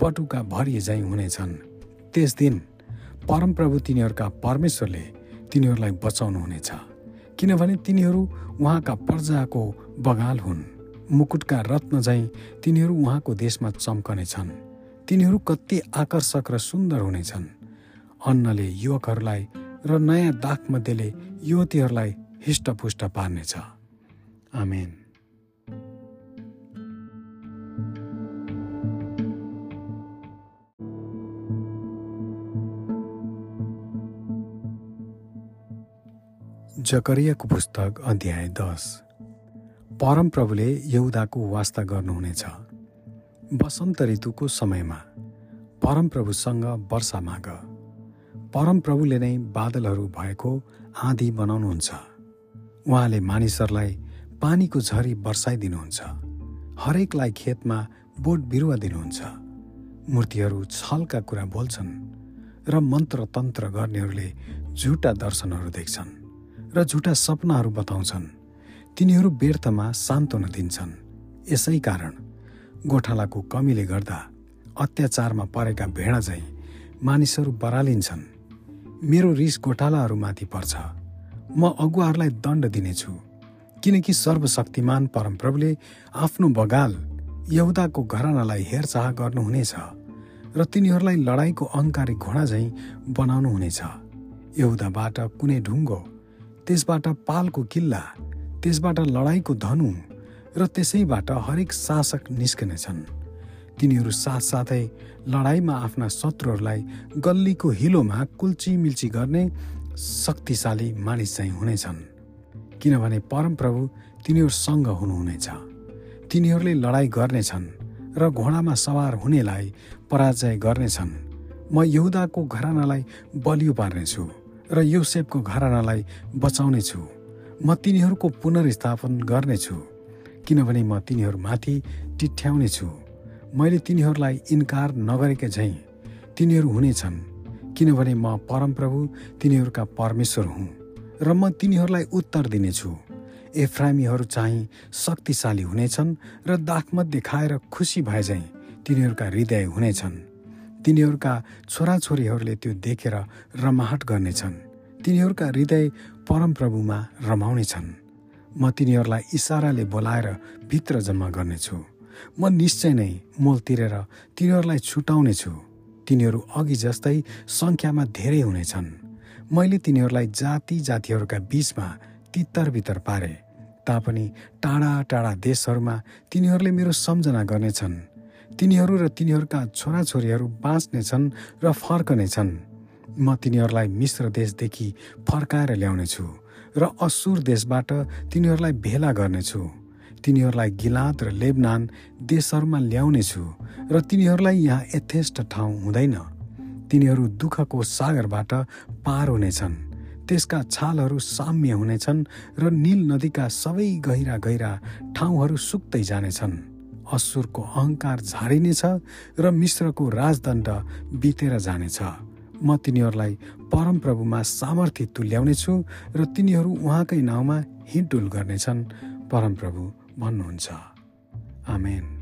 बटुका भरिए झैँ हुनेछन्। त्यस दिन परमप्रभु तिनीहरूका परमेश्वरले तिनीहरूलाई बचाउनुहुनेछ। किनभने तिनीहरू उहाँका प्रजाको बगाल हुन्। मुकुटका रत्न झैँ तिनीहरू उहाँको देशमा चम्कनेछन् तिनीहरू कति आकर्षक र सुन्दर हुनेछन् अन्नले युवकहरूलाई र नयाँ दाखमध्येले युवतीहरूलाई हिष्टपुष्ट पार्नेछ। आमेन। जकरियाको पुस्तक अध्याय दस। परमप्रभुले यहुदाको वास्ता गर्नुहुनेछ। वसन्त ऋतुको समयमा परमप्रभुसँग वर्षा माग। परमप्रभुले नै बादलहरू भएको आँधी बनाउनुहुन्छ। उहाँले मानिसहरूलाई पानीको झरी वर्षाइदिनुहुन्छ हरेकलाई खेतमा बोट बिरुवा दिनुहुन्छ। मूर्तिहरू छलका कुरा बोल्छन् र मन्त्र तन्त्र गर्नेहरूले झुटा दर्शनहरू देख्छन्। र झुटा सपनाहरू बताउँछन्। तिनीहरू व्यर्थमा सान्त्वना दिन्छन्। यसै कारण गोठालाको कमीले गर्दा अत्याचारमा परेका भेडा झैँ मानिसहरू बरालिन्छन्। मेरो रिस गोठालाहरूमाथि पर्छ। म अगुवाहरूलाई दण्ड दिनेछु। किनकि सर्वशक्तिमान परमप्रभुले आफ्नो बगाल यहुदाको घरानालाई हेरचाह गर्नुहुनेछ र तिनीहरूलाई लडाईँको अहङ्कारी घोडा झैँ बनाउनुहुनेछ। यहुदाबाट कुनै ढुङ्गो त्यसबाट पालको किल्ला त्यसबाट लडाईँको धनु र त्यसैबाट हरेक शासक निस्कनेछन्। तिनीहरू साथसाथै लडाईँमा आफ्ना शत्रुहरूलाई गल्लीको हिलोमा कुल्ची मिल्ची गर्ने शक्तिशाली मानिस चाहिँ हुनेछन्। किनभने परमप्रभु तिनीहरूसँग हुनुहुनेछ। तिनीहरूले लडाईँ गर्नेछन् र घोडामा सवार हुनेलाई पराजय गर्नेछन्। म यहुदाको घरानालाई बलियो पार्नेछु। र योसेफको घरानालाई बचाउनेछु। म तिनीहरूको पुनर्स्थापन गर्नेछु किनभने म तिनीहरूमाथि टिठ्याउनेछु। मैले तिनीहरूलाई इन्कार नगरेका झैँ तिनीहरू हुनेछन् किनभने म परमप्रभु तिनीहरूका परमेश्वर हुँ र म तिनीहरूलाई उत्तर दिनेछु। एफ्रामीहरू चाहिँ शक्तिशाली हुनेछन् र दाखमध्ये खाएर खुसी भए झैँ तिनीहरूका हृदय हुनेछन्। तिनीहरूका छोराछोरीहरूले त्यो देखेर रमाहट गर्नेछन्। तिनीहरूका हृदय परमप्रभुमा रमाउनेछन्। म तिनीहरूलाई इसाराले बोलाएर भित्र जम्मा गर्नेछु। म निश्चय नै मोल तिरेर तिनीहरूलाई छुटाउनेछु। तिनीहरू अघि जस्तै सङ्ख्यामा धेरै हुनेछन्। मैले तिनीहरूलाई जाति जातिहरूका बीचमा तितर बितर पारे। तापनि टाढा टाढा देशहरूमा तिनीहरूले मेरो सम्झना गर्नेछन्। तिनीहरू र तिनीहरूका छोराछोरीहरू बाँच्नेछन् र फर्कनेछन् म तिनीहरूलाई मिश्र देशदेखि फर्काएर ल्याउनेछु र असुर देशबाट तिनीहरूलाई भेला गर्नेछु। तिनीहरूलाई गिलात र लेबनान देशहरूमा ल्याउनेछु र तिनीहरूलाई यहाँ यथेष्ट ठाउँ हुँदैन। तिनीहरू दुःखको सागरबाट पार हुनेछन् त्यसका छालहरू साम्य हुनेछन् र निल नदीका सबै गहिरा गहिरा ठाउँहरू सुक्दै जानेछन्। असुरको अहङ्कार झारिनेछ र मिश्रको राजदण्ड बितेर जानेछ। म तिनीहरूलाई परमप्रभुमा सामर्थ्य तुल्याउनेछु र तिनीहरू उहाँकै नाउँमा हिँडुल गर्नेछन्। परमप्रभु भन्नुहुन्छ। आमेन।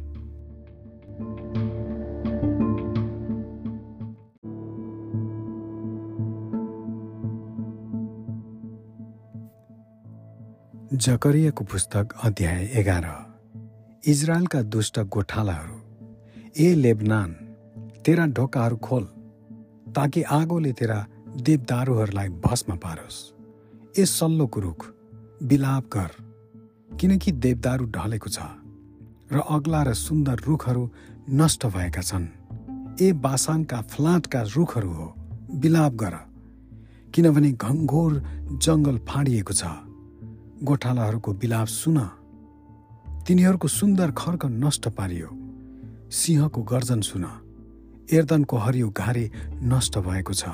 जकरियाको पुस्तक अध्याय एघार। इजरायलका दुष्ट गोठालाहरू ए लेबनान तेरा ढोकाहरू खोल ताकि आगोले तेरा देवदारूहरूलाई भस्म पारोस्। ए सल्लोको रुख बिलाप कर किनकि देवदारू ढलेको छ र अग्ला र सुन्दर रुखहरू नष्ट भएका छन्। ए बासानका फ्लाटका रुखहरू हो बिलाप गर किनभने घङ्घोर जङ्गल फाँडिएको छ। गोठालाहरूको बिलाप सुन। तिनीहरूको सुन्दर खर्क नष्ट पारियो। सिंहको गर्जन सुन एर्दनको हरियो घारे नष्ट भएको छ।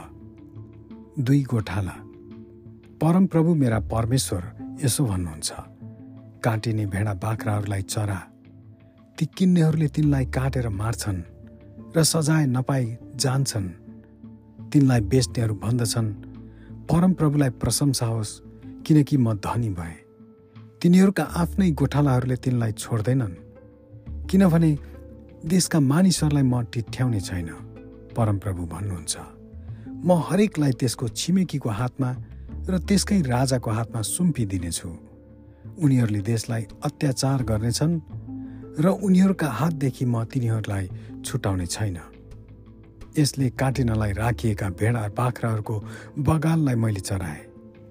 दुई गोठाला। परमप्रभु मेरा परमेश्वर यसो भन्नुहुन्छ काटिने भेडा बाख्राहरूलाई चरा। ती किन्नेहरूले तिनलाई काटेर मार्छन् र सजाय नपाई जान्छन्। तिनलाई बेच्नेहरू भन्दछन्। परमप्रभुलाई प्रशंसा होस् किनकि म धनी भएँ। तिनीहरूका आफ्नै गोठालाहरूले तिनलाई छोड्दैनन् किनभने देशका मानिसहरूलाई म टिठ्याउने छैन परमप्रभु भन्नुहुन्छ। म हरेकलाई त्यसको छिमेकीको हातमा र त्यसकै राजाको हातमा सुम्पिदिनेछु। उनीहरूले देशलाई अत्याचार गर्नेछन् र उनीहरूका हातदेखि म तिनीहरूलाई छुटाउने छैन। यसले काटिनलाई राखिएका भेडा बाख्राहरूको बगाललाई मैले चराएँ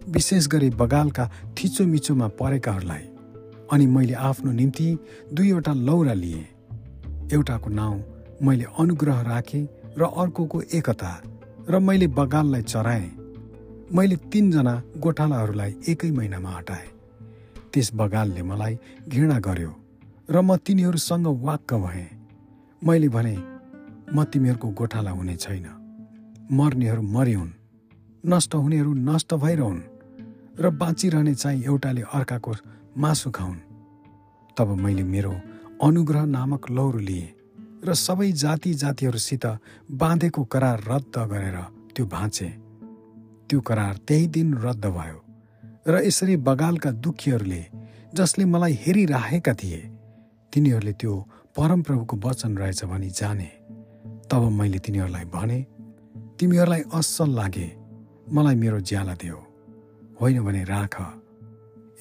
विशेष गरी बगालका थिचोमिचोमा परेकाहरूलाई। अनि मैले आफ्नो निम्ति दुईवटा लौरा लिएँ। एउटाको नाउँ मैले अनुग्रह राखेँ र अर्कोको एकता र मैले बगाललाई चराएँ। मैले तिनजना गोठालाहरूलाई एकै महिनामा हटाएँ। त्यस बगालले मलाई घृणा गर्यो र म तिनीहरूसँग वाक्क भएँ। मैले भने म तिमीहरूको गोठाला हुने छैन। मर्नेहरू मरिहुन् नष्ट हुनेहरू नष्ट भइरहन्। र बाँचिरहने चाहिँ एउटाले अर्काको मासु खाउन्। तब मैले मेरो अनुग्रह नामक लौरो लिएँ र सबै जाति जातिहरूसित बाँधेको करार रद्द गरेर त्यो भाँचे। त्यो करार त्यही दिन रद्द भयो र यसरी बगालका दुखीहरूले जसले मलाई हेरिराखेका थिए तिनीहरूले त्यो परमप्रभुको वचन रहेछ भनी जाने। तब मैले तिनीहरूलाई भने तिमीहरूलाई असल लागे मलाई मेरो ज्याला देऊ। होइन भने राख।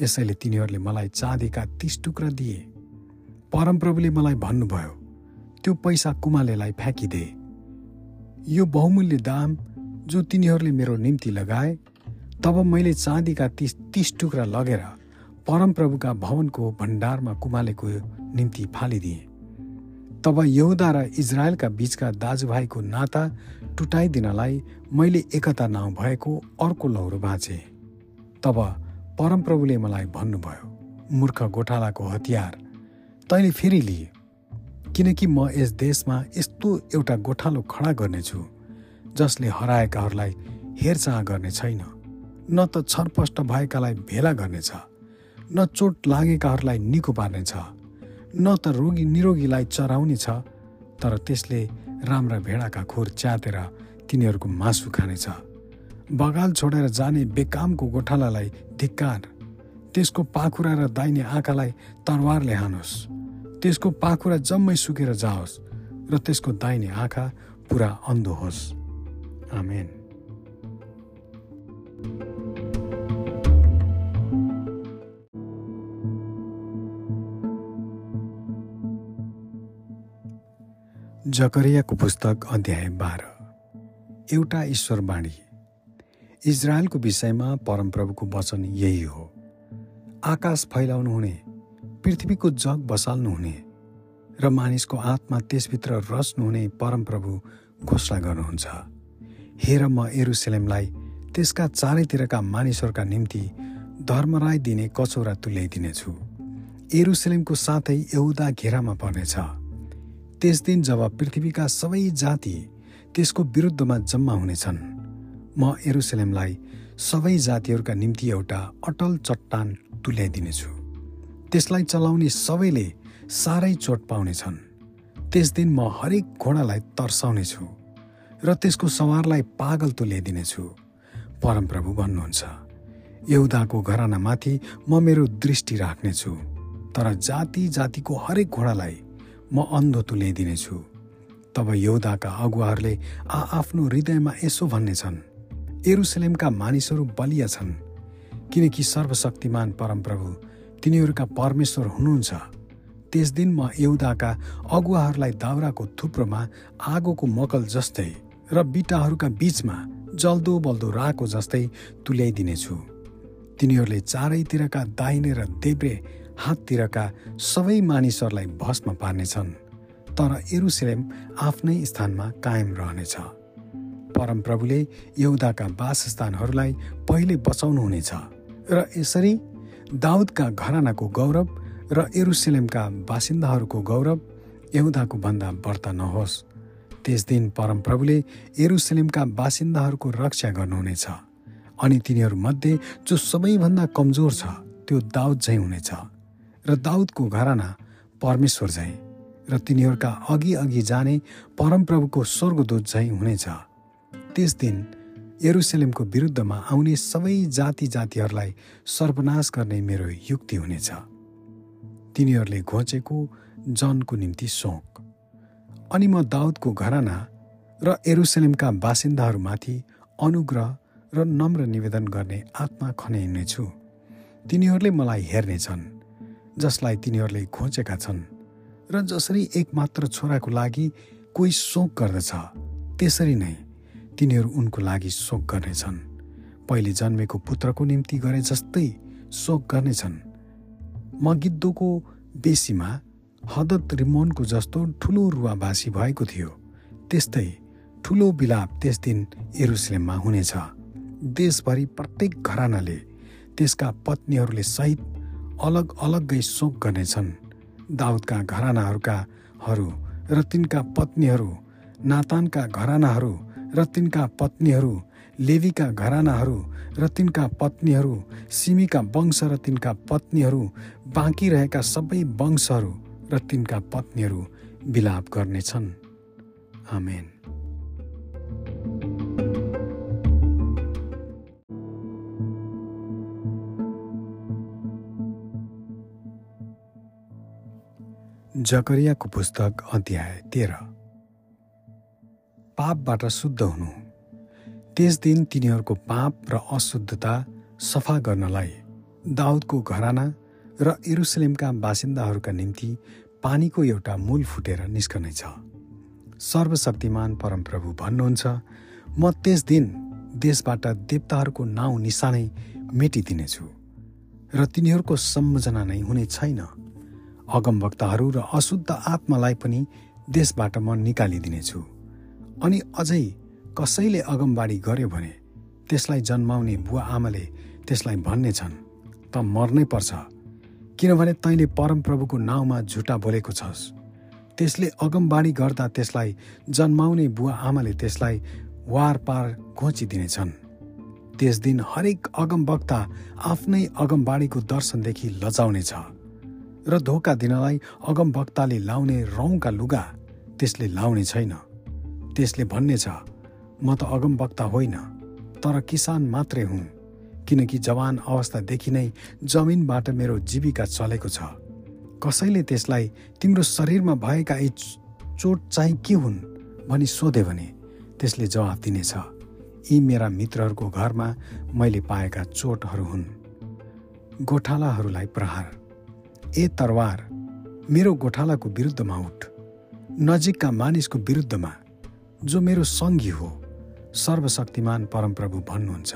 यसैले तिनीहरूले मलाई चाँदीका तिस टुक्रा दिए। परमप्रभुले मलाई भन्नुभयो त्यो पैसा कुमालेलाई फ्याँकिदे। यो बहुमूल्य दाम जो तिनीहरूले मेरो निम्ति लगाए तब मैले चाँदीका तिस तिस टुक्रा लगेर परमप्रभुका भवनको भण्डारमा कुमालेको निम्ति फालिदिए। तब यहुदा र इजरायलका बीचका दाजुभाइको नाता टुटाइदिनलाई मैले एकता नभएको अर्को लौरो बाँचे। तब परमप्रभुले मलाई भन्नुभयो मूर्ख गोठालाको हतियार तैँले फेरि लिए। किनकि म यस देशमा यस्तो एउटा गोठालो खडा गर्नेछु जसले हराएकाहरूलाई हेरचाह गर्ने छैन। न त छरपष्ट भएकालाई भेला गर्नेछ न चोट लागेकाहरूलाई निको पार्नेछ न त रोगी निरोगीलाई चराउने छ तर त्यसले राम्रा भेडाका खोर च्यातेर तिनीहरूको मासु खानेछ। बगाल छोडेर जाने बेकामको गोठालालाई धिक्कार। त्यसको पाखुरा र दाहिने आँखालाई तरवारले हानोस् त्यसको पाखुरा जम्मै सुकेर जाओस् र त्यसको दाहिने आँखा पुरा अन्धो होस्। आमेन। जकरियाको पुस्तक अध्याय बाह्र। एउटा ईश्वरवाणी इजरायलको विषयमा परमप्रभुको वचन यही हो। आकाश फैलाउनुहुने पृथ्वीको जग बसाल्नुहुने र मानिसको आत्मा त्यसभित्र रच्नुहुने परमप्रभु घोषणा गर्नुहुन्छ। हेर म एरुसलेमलाई त्यसका चारैतिरका मानिसहरूका निम्ति धर्मराय दिने कचौरा तुल्याइदिनेछु। एरुसलेमको साथै यहुदा घेरामा पर्नेछ। त्यस दिन जब पृथ्वीका सबै जाति त्यसको विरुद्धमा जम्मा हुनेछन् म एरुसलेमलाई सबै जातिहरूका निम्ति एउटा अटल चट्टान तुल्याइदिनेछु। त्यसलाई चलाउने सबैले साह्रै चोट पाउनेछन्। त्यस दिन म हरेक घोडालाई तर्साउनेछु र त्यसको सवारलाई पागल तुल्याइदिनेछु। परमप्रभु भन्नुहुन्छ यहुदाको घरानामाथि म मेरो दृष्टि राख्नेछु तर जाति जातिको हरेक घोडालाई म अन्धो तुल्याइदिनेछु। तब यौदाका अगुवाहरूले आ आफ्नो हृदयमा यसो भन्नेछन् एरुसलेमका मानिसहरू बलिया छन् किनकि सर्वशक्तिमान परमप्रभु तिनीहरूका परमेश्वर हुनुहुन्छ। त्यस दिन म एउदाका अगुवाहरूलाई दाउराको थुप्रोमा आगोको मकल जस्तै र बिटाहरूका बीचमा जल्दो बल्दो राको जस्तै तुल्याइदिनेछु। तिनीहरूले चारैतिरका दाहिने र देब्रे हाततिरका सबै मानिसहरूलाई भस्म पार्नेछन् तर एरुसलेम आफ्नै स्थानमा कायम रहनेछ। परमप्रभुले यहुदाका वासस्थानहरूलाई पहिले बचाउनुहुनेछ र यसरी दाउदका घरानाको गौरव र एरुसलेमका बासिन्दाहरूको गौरव यहुदाको भन्दा बढ्ता नहोस्। त्यस दिन परमप्रभुले एरुसलेमका बासिन्दाहरूको रक्षा गर्नुहुनेछ अनि तिनीहरूमध्ये जो सबैभन्दा कमजोर छ त्यो दाउद झैँ हुनेछ र दाउदको घराना परमेश्वर झैँ र तिनीहरूका अघि अघि जाने परमप्रभुको स्वर्गदूत झैँ हुनेछ। त्यस दिन एरुसलेमको विरुद्धमा आउने सबै जाति जातिहरूलाई सर्वनाश गर्ने मेरो युक्ति हुनेछ। तिनीहरूले घोचेको जनको निम्ति सोक अनि म दाउदको घराना र एरुसलेमका बासिन्दाहरूमाथि अनुग्रह र नम्र निवेदन गर्ने आत्मा खनाइनेछु तिनीहरूले मलाई हेर्नेछन् जसलाई तिनीहरूले खोजेका छन् र जसरी एकमात्र छोराको लागि कोही शोक गर्दछ त्यसरी नै तिनीहरू उनको लागि शोक गर्नेछन्। पहिले जन्मेको पुत्रको निम्ति गरे जस्तै शोक गर्नेछन्। म गिद्धोको बेसीमा हदत रिमोनको जस्तो ठुलो रुवावासी भएको थियो। त्यस्तै ठुलो बिलाप त्यस दिन एरुसलेममा हुनेछ। देशभरि प्रत्येक घरानाले त्यसका पत्नीहरूले सहित अलग अलग्गै शोक गर्नेछन्। दाउदका घरानाहरूका हरू र तिनका पत्नीहरू नातानका घरानाहरू र तिनका पत्नीहरू लेवीका घरानाहरू र तिनका पत्नीहरू सिमीका वंश र तिनका पत्नीहरू बाँकी रहेका सबै वंशहरू र तिनका पत्नीहरू विलाप गर्नेछन्। आमेन। जकरियाको पुस्तक अध्याय तेह्र। पापबाट शुद्ध हुनु। त्यस दिन तिनीहरूको पाप र अशुद्धता सफा गर्नलाई दाउदको घराना र एरुसलेमका बासिन्दाहरूका निम्ति पानीको एउटा मूल फुटेर निस्कनेछ। सर्वशक्तिमान परमप्रभु भन्नुहुन्छ म त्यस दिन देशबाट देवताहरूको नाउँ निशानै मेटिदिनेछु र तिनीहरूको सम्झना नै हुने छैन। अगमवक्ताहरू र अशुद्ध आत्मालाई पनि देशबाट म निकालिदिनेछु। अनि अझै कसैले अगमबाडी गर्यो भने त्यसलाई जन्माउने बुवा आमाले त्यसलाई भन्नेछन् त मर्नै पर्छ। किनभने तैँले परमप्रभुको नाउँमा झुटा बोलेको छस्। त्यसले अगमबाडी गर्दा त्यसलाई जन्माउने बुवा आमाले त्यसलाई वार पार घोचिदिनेछन्। त्यस दिन हरेक अगमवक्ता आफ्नै अगमबाडीको दर्शनदेखि लजाउनेछ र धोका दिनलाई अगमवक्ताले लाउने रौँका लुगा त्यसले लाउने छैन। त्यसले भन्नेछ म त अगमवक्ता होइन तर किसान मात्रै हुँ किनकि जवान अवस्थादेखि नै जमिनबाट मेरो जीविका चलेको छ। कसैले त्यसलाई तिम्रो शरीरमा भएका यी चोट चाहिँ के हुन् भनी सोधे भने त्यसले जवाफ दिनेछ यी मेरा मित्रहरूको घरमा मैले पाएका चोटहरू हुन्। गोठालाहरूलाई प्रहार। ए तरवार मेरो गोठालाको विरुद्धमा उठ। नजिकका मानिसको विरुद्धमा जो मेरो सङ्गी हो सर्वशक्तिमान परमप्रभु भन्नुहुन्छ।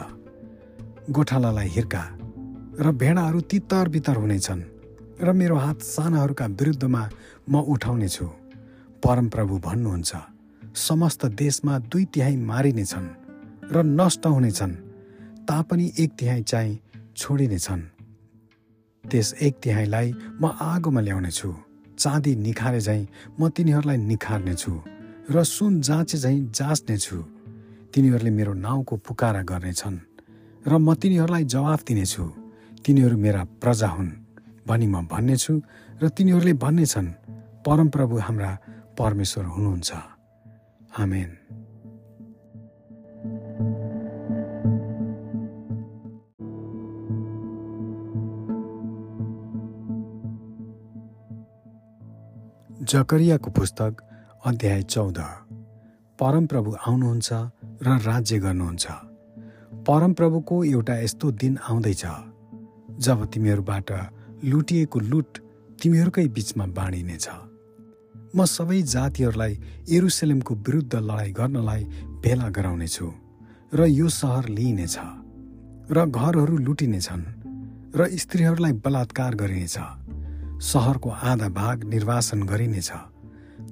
गोठालालाई हिर्का र भेडाहरू तितर बितर हुनेछन् र मेरो हात सानाहरूका विरुद्धमा म उठाउनेछु। परमप्रभु भन्नुहुन्छ समस्त देशमा दुई तिहाई मारिनेछन् र नष्ट हुनेछन् तापनि एक तिहाई चाहिँ छोडिनेछन्। त्यस एक तिहाईलाई म आगोमा ल्याउनेछु चाँदी निखारे झैँ म तिनीहरूलाई निखार्नेछु। र सुन जाँचे झैँ जाँच्नेछु तिनीहरूले मेरो नाउँको पुकारा गर्नेछन् र म तिनीहरूलाई जवाफ दिनेछु। तिनीहरू मेरा प्रजा हुन् भनी म भन्नेछु र तिनीहरूले भन्नेछन् परमप्रभु हाम्रा परमेश्वर हुनुहुन्छ। आमेन। जकरियाको पुस्तक अध्याय चौध। परमप्रभु आउनुहुन्छ र राज्य गर्नुहुन्छ। परमप्रभुको एउटा यस्तो दिन आउँदैछ जब तिमीहरूबाट लुटिएको लुट तिमीहरूकै बिचमा बाँडिनेछ। म सबै जातिहरूलाई एरुसलेमको विरुद्ध लडाइँ गर्नलाई भेला गराउनेछु र यो सहर लिइनेछ र घरहरू लुटिनेछन् र स्त्रीहरूलाई बलात्कार गरिनेछ। सहरको आधा भाग निर्वासन गरिनेछ।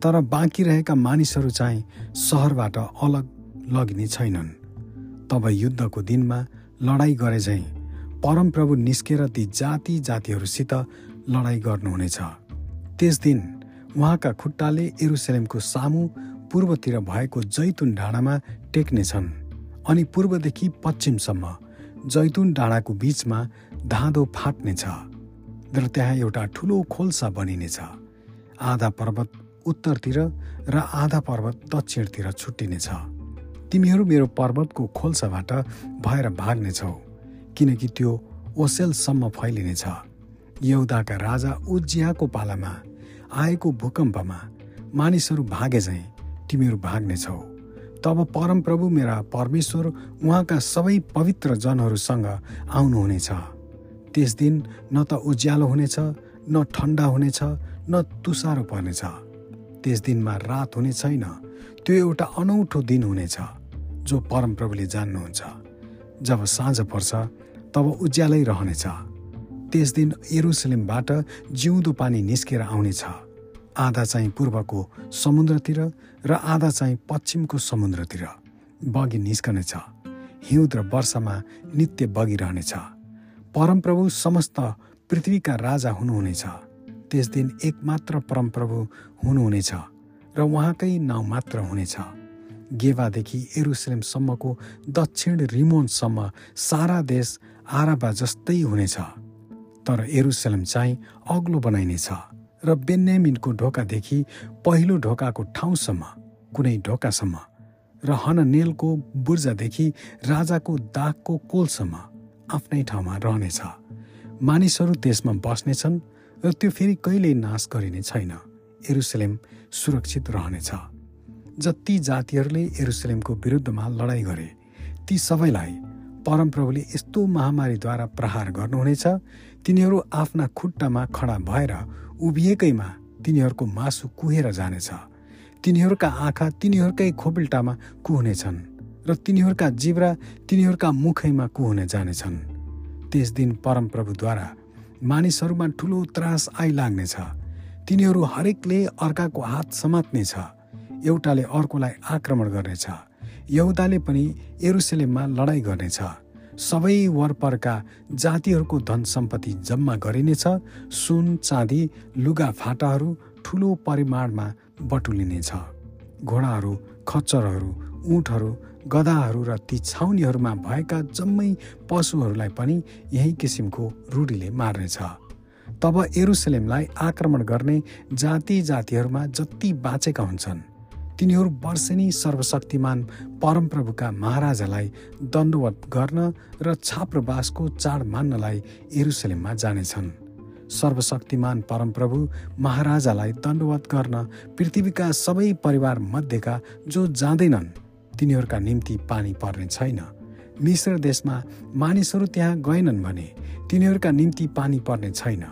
तर बाँकी रहेका मानिसहरू चाहिँ सहरबाट अलग लगिने छैनन्। तब युद्धको दिनमा लडाईँ गरे झैँ परमप्रभु निस्केर ती जाति जातिहरूसित लडाईँ गर्नुहुनेछ। त्यस दिन उहाँका खुट्टाले एरुसलेमको सामु पूर्वतिर भएको जैतुन डाँडामा टेक्नेछन् अनि पूर्वदेखि पश्चिमसम्म जैतुन डाँडाको बीचमा धाँधो फाट्नेछ र त्यहाँ एउटा ठुलो खोल्सा बनिनेछ। आधा पर्वत उत्तरतिर र आधा पर्वत दक्षिणतिर छुट्टिनेछ। तिमीहरू मेरो पर्वतको खोल्साबाट भएर भाग्नेछौ किनकि त्यो ओसेलसम्म फैलिनेछ। यौदाका राजा उज्जियाको पालामा आएको भूकम्पमा मानिसहरू भागे झैँ तिमीहरू भाग्नेछौ। तब परमप्रभु मेरा परमेश्वर उहाँका सबै पवित्र जनहरूसँग आउनुहुनेछ। त्यस दिन न त उज्यालो हुनेछ न ठन्डा हुनेछ न तुसारो पर्नेछ। त्यस दिनमा रात हुने छैन। त्यो एउटा अनौठो दिन हुनेछ जो परमप्रभुले जान्नुहुन्छ। जब साँझ पर्छ तब उज्यालै रहनेछ। त्यस दिन एरुसलेमबाट जिउँदो पानी निस्केर आउनेछ। आधा चाहिँ पूर्वको समुद्रतिर र आधा चाहिँ पश्चिमको समुद्रतिर बगि निस्कनेछ। हिउँद र वर्षामा नित्य बगिरहनेछ परमप्रभु समस्त पृथ्वीका राजा हुनुहुनेछ। त्यस दिन एकमात्र परमप्रभु हुनुहुनेछ र उहाँकै नाउँ मात्र हुनेछ। गेवादेखि एरुसलेमसम्मको दक्षिण रिमोनसम्म सारा देश आराबा जस्तै हुनेछ। तर एरुसलेम चाहिँ अग्लो बनाइनेछ र बेन्यामिनको ढोकादेखि पहिलो ढोकाको ठाउँसम्म कुनै ढोकासम्म र हननेलको बुर्जादेखि राजाको दागको कोलसम्म आफ्नै ठाउँमा रहनेछ। मानिसहरू त्यसमा बस्नेछन् र त्यो फेरि कहिल्यै नाश गरिने छैन। एरुसलेम सुरक्षित रहनेछ। जति जातिहरूले एरुसलेमको विरुद्धमा लडाइँ गरे ती सबैलाई परमप्रभुले यस्तो महामारीद्वारा प्रहार गर्नुहुनेछ तिनीहरू आफ्ना खुट्टामा खडा भएर उभिएकैमा तिनीहरूको मासु कुहेर जानेछ। तिनीहरूका आँखा तिनीहरूकै खोपिल्टामा कुहुनेछन् र तिनीहरूका जिब्रा तिनीहरूका मुखैमा कुहुने जानेछन्। त्यस दिन परमप्रभुद्वारा मानिसहरूमा ठुलो त्रास आइलाग्नेछ। तिनीहरू हरेकले अर्काको हात समात्नेछ। एउटाले अर्कोलाई आक्रमण गर्नेछ। यहुदाले पनि एरुसलेममा लडाइँ गर्नेछ। सबै वरपरका जातिहरूको धन सम्पत्ति जम्मा गरिनेछ। सुन चाँदी लुगा फाटाहरू ठुलो परिमाणमा बटुलिनेछ। घोडाहरू खच्चरहरू ऊँटहरू गदाहरू र ती छाउनीहरूमा भएका जम्मै पशुहरूलाई पनि यही किसिमको रूढीले मार्नेछ। तब एरुसलेमलाई आक्रमण गर्ने जाति जातिहरूमा जति बाँचेका हुन्छन् तिनीहरू वर्षेनी सर्वशक्तिमान परमप्रभुका महाराजालाई दण्डवत गर्न र छाप्रवासको चाड मान्नलाई एरुसलेममा जानेछन्। सर्वशक्तिमान परमप्रभु महाराजालाई दण्डवत गर्न पृथ्वीका सबै परिवार मध्येका जो जाँदैनन् तिनीहरूका निम्ति पानी पर्ने छैन। मिश्र देशमा मानिसहरू त्यहाँ गएनन् भने तिनीहरूका निम्ति पानी पर्ने छैन।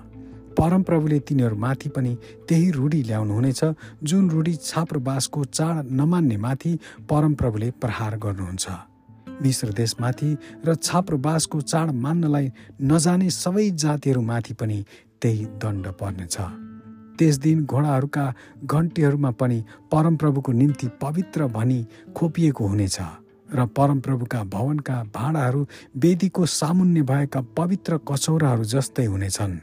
परमप्रभुले तिनीहरूमाथि पनि त्यही रूढी ल्याउनुहुनेछ जुन रूढी छाप्रवासको चाड नमान्ने माथि परमप्रभुले प्रहार गर्नुहुन्छ। मिश्र देशमाथि र छाप्रवासको चाड मान्नलाई नजाने सबै जातिहरूमाथि पनि त्यही दण्ड पर्नेछ। त्यस दिन घोडाहरूका घन्टीहरूमा पनि परमप्रभुको निम्ति पवित्र भनी खोपिएको हुनेछ र परमप्रभुका भवनका भाँडाहरू वेदीको सामुन्य भएका पवित्र कचौराहरू जस्तै हुनेछन्।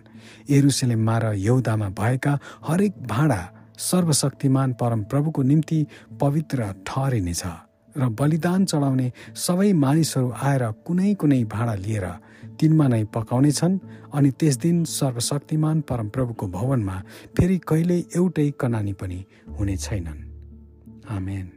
एरुसलेममा र यौदामा भएका हरेक भाँडा सर्वशक्तिमान परमप्रभुको निम्ति पवित्र ठहरिनेछ र बलिदान चढाउने सबै मानिसहरू आएर कुनै कुनै भाँडा लिएर तिनमा नै पकाउनेछन् अनि त्यस दिन सर्वशक्तिमान परमप्रभुको भवनमा फेरि कहिल्यै एउटै कनानी पनि हुने छैनन्। आमेन।